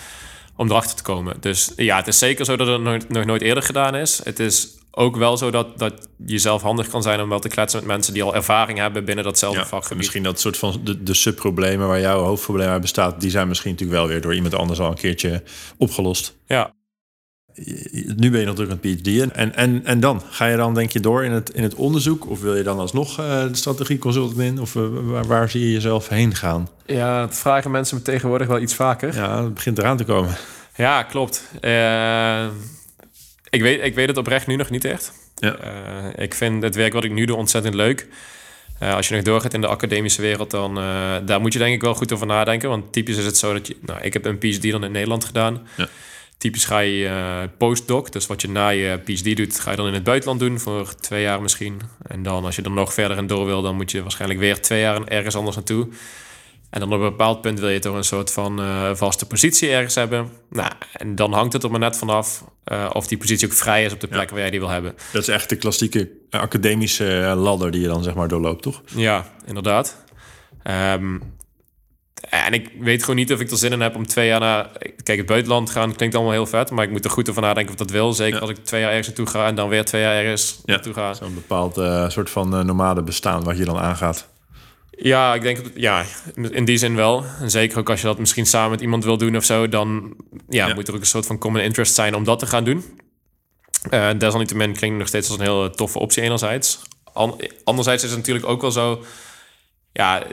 om erachter te komen. Dus ja, het is zeker zo dat het nog, nog nooit eerder gedaan is. Het is ook wel zo dat, dat je zelf handig kan zijn om wel te kletsen met mensen die al ervaring hebben binnen datzelfde Ja, vakgebied. misschien dat soort van de, de subproblemen waar jouw hoofdprobleem uit bestaat, die zijn misschien natuurlijk wel weer door iemand anders al een keertje opgelost. Ja, Nu ben je natuurlijk een PhD. En, en, en dan? Ga je dan denk je door in het, in het onderzoek? Of wil je dan alsnog eh, de strategie consultant in? Of eh, waar, waar zie je jezelf heen gaan? ja, dat vragen mensen me tegenwoordig wel iets vaker. Ja, het begint eraan te komen. Ja, klopt. Eh, ik, weet, ik weet het oprecht nu nog niet echt. Ja. Ik vind het werk wat ik nu doe ontzettend leuk. Als je nog doorgaat in de academische wereld, dan uh, daar moet je denk ik wel goed over nadenken. Want typisch is het zo dat je... Nou, ik heb een PhD dan in Nederland gedaan. Ja. Typisch ga je uh, postdoc, dus wat je na je PhD doet, ga je dan in het buitenland doen voor twee jaar misschien. En dan als je er nog verder in door wil, dan moet je waarschijnlijk weer twee jaar ergens anders naartoe. En dan op een bepaald punt wil je toch een soort van uh, vaste positie ergens hebben. Nou, en dan hangt het er maar net vanaf uh, of die positie ook vrij is op de plek ja. waar jij die wil hebben. Dat is echt de klassieke academische ladder die je dan zeg maar doorloopt, toch? Ja, inderdaad. Um, en ik weet gewoon niet of ik er zin in heb om twee jaar naar... Kijk, het buitenland gaan klinkt allemaal heel vet... maar ik moet er goed over nadenken of dat wil. Zeker ja. als ik twee jaar ergens naartoe ga... en dan weer twee jaar ergens ja. naartoe ga. Zo'n bepaald uh, soort van uh, nomade bestaan wat je dan aangaat. Ja, ik denk ja, in die zin wel. En zeker ook als je dat misschien samen met iemand wil doen of zo... dan ja, ja. moet er ook een soort van common interest zijn om dat te gaan doen. Uh, desalniettemin klinkt nog steeds als een heel toffe optie enerzijds. An anderzijds is het natuurlijk ook wel zo... Ja,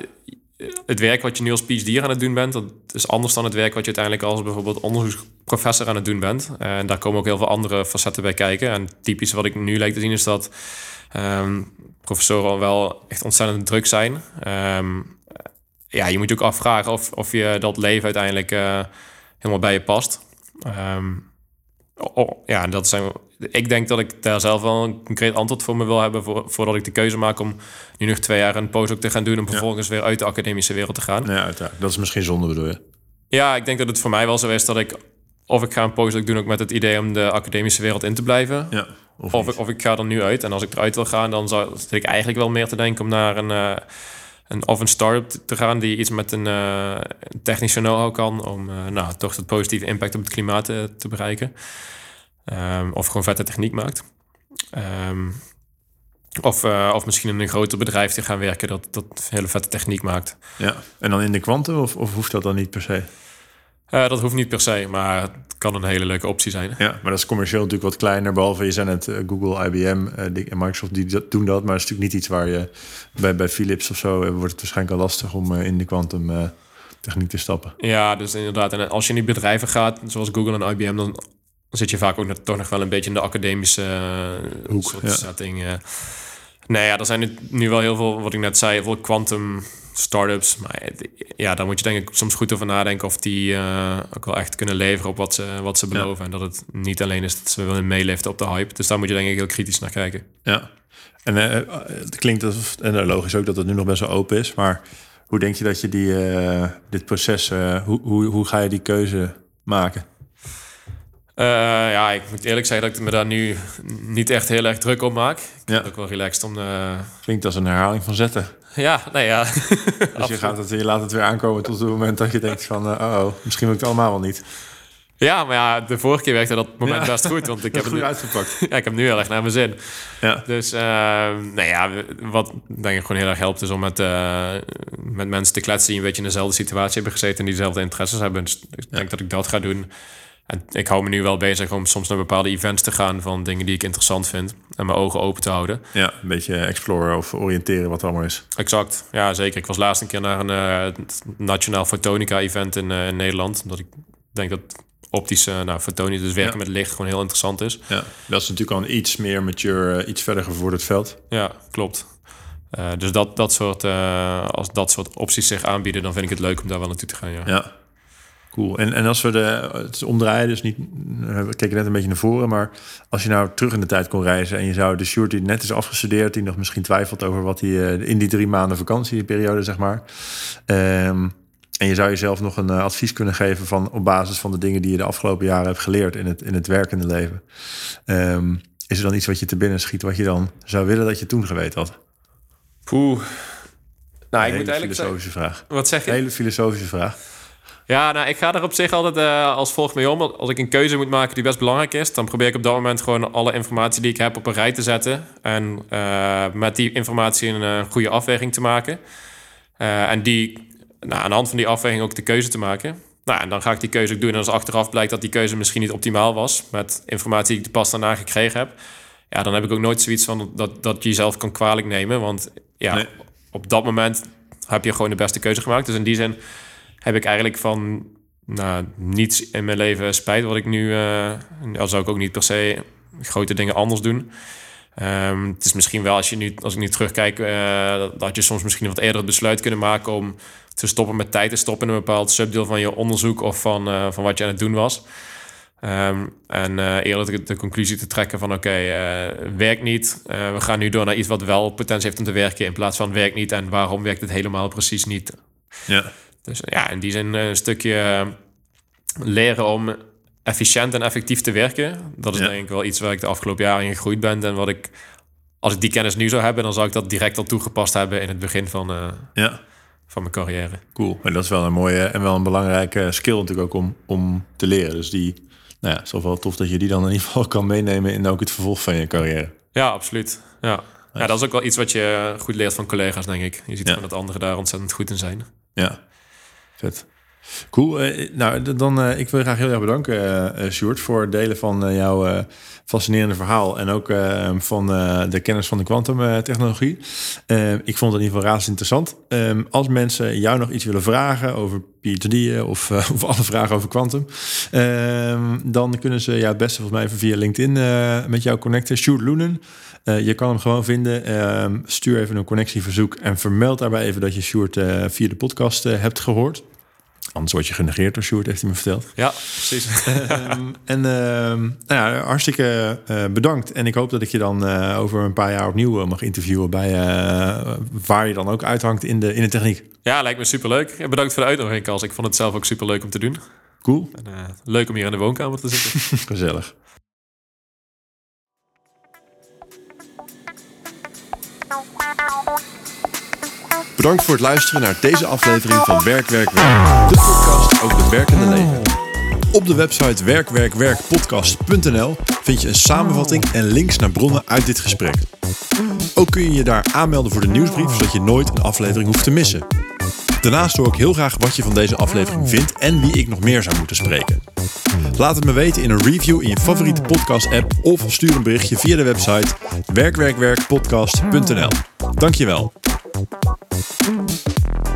het werk wat je nu als PhD aan het doen bent, dat is anders dan het werk wat je uiteindelijk als bijvoorbeeld onderzoeksprofessor aan het doen bent. En daar komen ook heel veel andere facetten bij kijken. En typisch wat ik nu lijkt te zien is dat um, professoren wel echt ontzettend druk zijn. Um, ja, je moet je ook afvragen of, of je dat leven uiteindelijk uh, helemaal bij je past. Um, oh, ja, dat zijn. Ik denk dat ik daar zelf wel een concreet antwoord voor me wil hebben voor, voordat ik de keuze maak om nu nog twee jaar een postdoc te gaan doen en vervolgens ja. weer uit de academische wereld te gaan. Ja, uiteraard. Dat is misschien zonde, bedoel je? Ja, ik denk dat het voor mij wel zo is dat ik of ik ga een postdoc doen ook met het idee om de academische wereld in te blijven. Ja, of, of ik, of ik ga er nu uit. En als ik eruit wil gaan, dan zou zit ik eigenlijk wel meer te denken om naar een, uh, een of een start-up te gaan die iets met een uh, technische know-how kan om uh, nou, toch het positieve impact op het klimaat te, te bereiken. Um, of gewoon vette techniek maakt. Um, of, of misschien in een groter bedrijf te gaan werken dat, dat hele vette techniek maakt. Ja, en dan in de kwantum of, of hoeft dat dan niet per se? Uh, dat hoeft niet per se, maar het kan een hele leuke optie zijn. Ja, maar dat is commercieel natuurlijk wat kleiner. Behalve je zijn het uh, Google, IBM uh, en Microsoft die dat, doen dat. Maar het is natuurlijk niet iets waar je bij, bij Philips of zo wordt het waarschijnlijk al lastig om in de kwantum techniek te stappen. Ja, dus inderdaad. En als je in die bedrijven gaat, zoals Google en IBM, dan zit je vaak ook nog, toch nog wel een beetje in de academische Hoek, soort ja. setting. Nee, ja, er zijn nu, nu wel heel veel, wat ik net zei, heel veel quantum startups. Maar ja, daar moet je denk ik soms goed over nadenken of die eh, ook wel echt kunnen leveren op wat ze, wat ze beloven. En dat het niet alleen is dat ze willen meeliften op de hype. Dus daar moet je denk ik heel kritisch naar kijken. Ja. En eh, het klinkt alsof, en eh, logisch ook dat het nu nog best wel open is, maar hoe denk je dat je die, dit proces, hoe, hoe, hoe ga je die keuze maken? Eh, ja, ik moet eerlijk zeggen dat ik me daar nu niet echt heel erg druk op maak. Ik Ja. vind het ook wel relaxed om... eh, Klinkt als een herhaling van zetten. ja, nee, ja. [laughs] Dus je, gaat het, je laat het weer aankomen tot het moment dat je denkt van, eh, oh, oh, misschien wil ik het allemaal wel niet. ja, maar ja, de vorige keer werkte dat moment Ja. best goed. Want ik [laughs] heb, het nu, uitgepakt. [laughs] ja, ik heb nu heel erg naar mijn zin. Ja. Dus uh, nou ja, wat denk ik gewoon heel erg helpt is om met, met mensen te kletsen die een beetje in dezelfde situatie hebben gezeten en die dezelfde interesses hebben. Dus ik denk dat ik dat ga doen. En ik hou me nu wel bezig om soms naar bepaalde events te gaan van dingen die ik interessant vind en mijn ogen open te houden. ja, een beetje exploren of oriënteren wat er allemaal is. Exact, ja zeker. Ik was laatst een keer naar een eh, Nationaal Fotonica-event in, eh, in Nederland. Omdat ik denk dat optische, nou fotonica, dus werken Ja. met licht, gewoon heel interessant is. Ja, dat is natuurlijk al een iets meer mature, eh, iets verder gevorderd veld. Ja, klopt. Eh, dus dat, dat soort, eh, als dat soort opties zich aanbieden, dan vind ik het leuk om daar wel naartoe te gaan. Ja. Ja, cool. En, en als we de, het omdraaien, dus niet, we keken net een beetje naar voren, maar als je nou terug in de tijd kon reizen en je zou de Sjoerd die net is afgestudeerd, die nog misschien twijfelt over wat hij eh, in die drie maanden vakantieperiode, zeg maar, ehm, en je zou jezelf nog een eh, advies kunnen geven van op basis van de dingen die je de afgelopen jaren hebt geleerd in het, in het werkende leven. Ehm, is er dan iets wat je te binnen schiet wat je dan zou willen dat je toen geweten had? Poeh. Nou, ik moet eigenlijk filosofische vraag. Wat zeg je? Hele filosofische vraag. Ja, nou, ik ga er op zich altijd eh, als volgt mee om. Als ik een keuze moet maken die best belangrijk is, dan probeer ik op dat moment gewoon alle informatie die ik heb op een rij te zetten. En eh, met die informatie een eh, goede afweging te maken. En die, nou, aan de hand van die afweging ook de keuze te maken. Nou, en dan ga ik die keuze ook doen. En als achteraf blijkt dat die keuze misschien niet optimaal was, met informatie die ik pas daarna gekregen heb, ja, dan heb ik ook nooit zoiets van dat, dat je jezelf kan kwalijk nemen. Want ja, Nee. op dat moment heb je gewoon de beste keuze gemaakt. Dus in die zin heb ik eigenlijk van nou, niets in mijn leven spijt wat ik nu... eh al zou ik ook niet per se grote dingen anders doen. Ehm, het is misschien wel, als, je nu, als ik nu terugkijk... eh, dat, je soms misschien wat eerder het besluit kunnen maken... om te stoppen met tijd te stoppen... in een bepaald subdeel van je onderzoek... of van, eh, van wat je aan het doen was. Ehm, en eh, eerder de, conclusie te trekken van... oké, eh, werkt niet. We gaan nu door naar iets wat wel potentie heeft om te werken... in plaats van werkt niet en waarom werkt het helemaal precies niet... Ja. Dus ja, in die zin eh, een stukje eh, leren om efficiënt en effectief te werken. Dat is Ja. denk ik wel iets waar ik de afgelopen jaren in gegroeid ben. En wat ik, als ik die kennis nu zou hebben, dan zou ik dat direct al toegepast hebben in het begin van, eh, ja. van mijn carrière. Cool. En dat is wel een mooie en wel een belangrijke skill natuurlijk ook om, om te leren. Dus die, nou ja, het is wel tof dat je die dan in ieder geval kan meenemen in ook het vervolg van je carrière. Ja, absoluut. Ja. ja, dat is ook wel iets wat je goed leert van collega's, denk ik. Je ziet Ja. gewoon dat anderen daar ontzettend goed in zijn. Ja, vet. Cool. Eh, nou, dan eh, ik wil graag heel erg bedanken, eh, Sjoerd, voor het delen van jouw fascinerende verhaal en ook van de kennis van de kwantumtechnologie. Ik vond het in ieder geval razend interessant. Ehm, als mensen jou nog iets willen vragen over PhD'en of, [laughs] of alle vragen over kwantum, ehm, dan kunnen ze ja, het beste volgens mij even via LinkedIn met jou connecten. Sjoerd Loenen. Je kan hem gewoon vinden. Ehm, stuur even een connectieverzoek en vermeld daarbij even dat je Sjoerd via de podcast hebt gehoord. Anders word je genegeerd door Sjoerd, heeft hij me verteld. Ja, precies. [laughs] Ehm, en ehm, nou ja, hartstikke eh, bedankt. En ik hoop dat ik je dan eh, over een paar jaar opnieuw eh, mag interviewen... bij waar je dan ook uithangt in de, in de techniek. ja, lijkt me superleuk. En Bedankt voor de uitnodiging, Kals. Ik vond het zelf ook superleuk om te doen. Cool, En, leuk om hier in de woonkamer te zitten. [laughs] gezellig. Bedankt voor het luisteren naar deze aflevering van Werk, Werk, Werk. De podcast over het werkende leven. Op de website werkwerkwerkpodcast.nl vind je een samenvatting en links naar bronnen uit dit gesprek. Ook kun je je daar aanmelden voor de nieuwsbrief, zodat je nooit een aflevering hoeft te missen. Daarnaast hoor ik heel graag wat je van deze aflevering vindt en wie ik nog meer zou moeten spreken. Laat het me weten in een review in je favoriete podcast-app of stuur een berichtje via de website werkwerkwerkpodcast.nl. Dankjewel. Mm-hmm.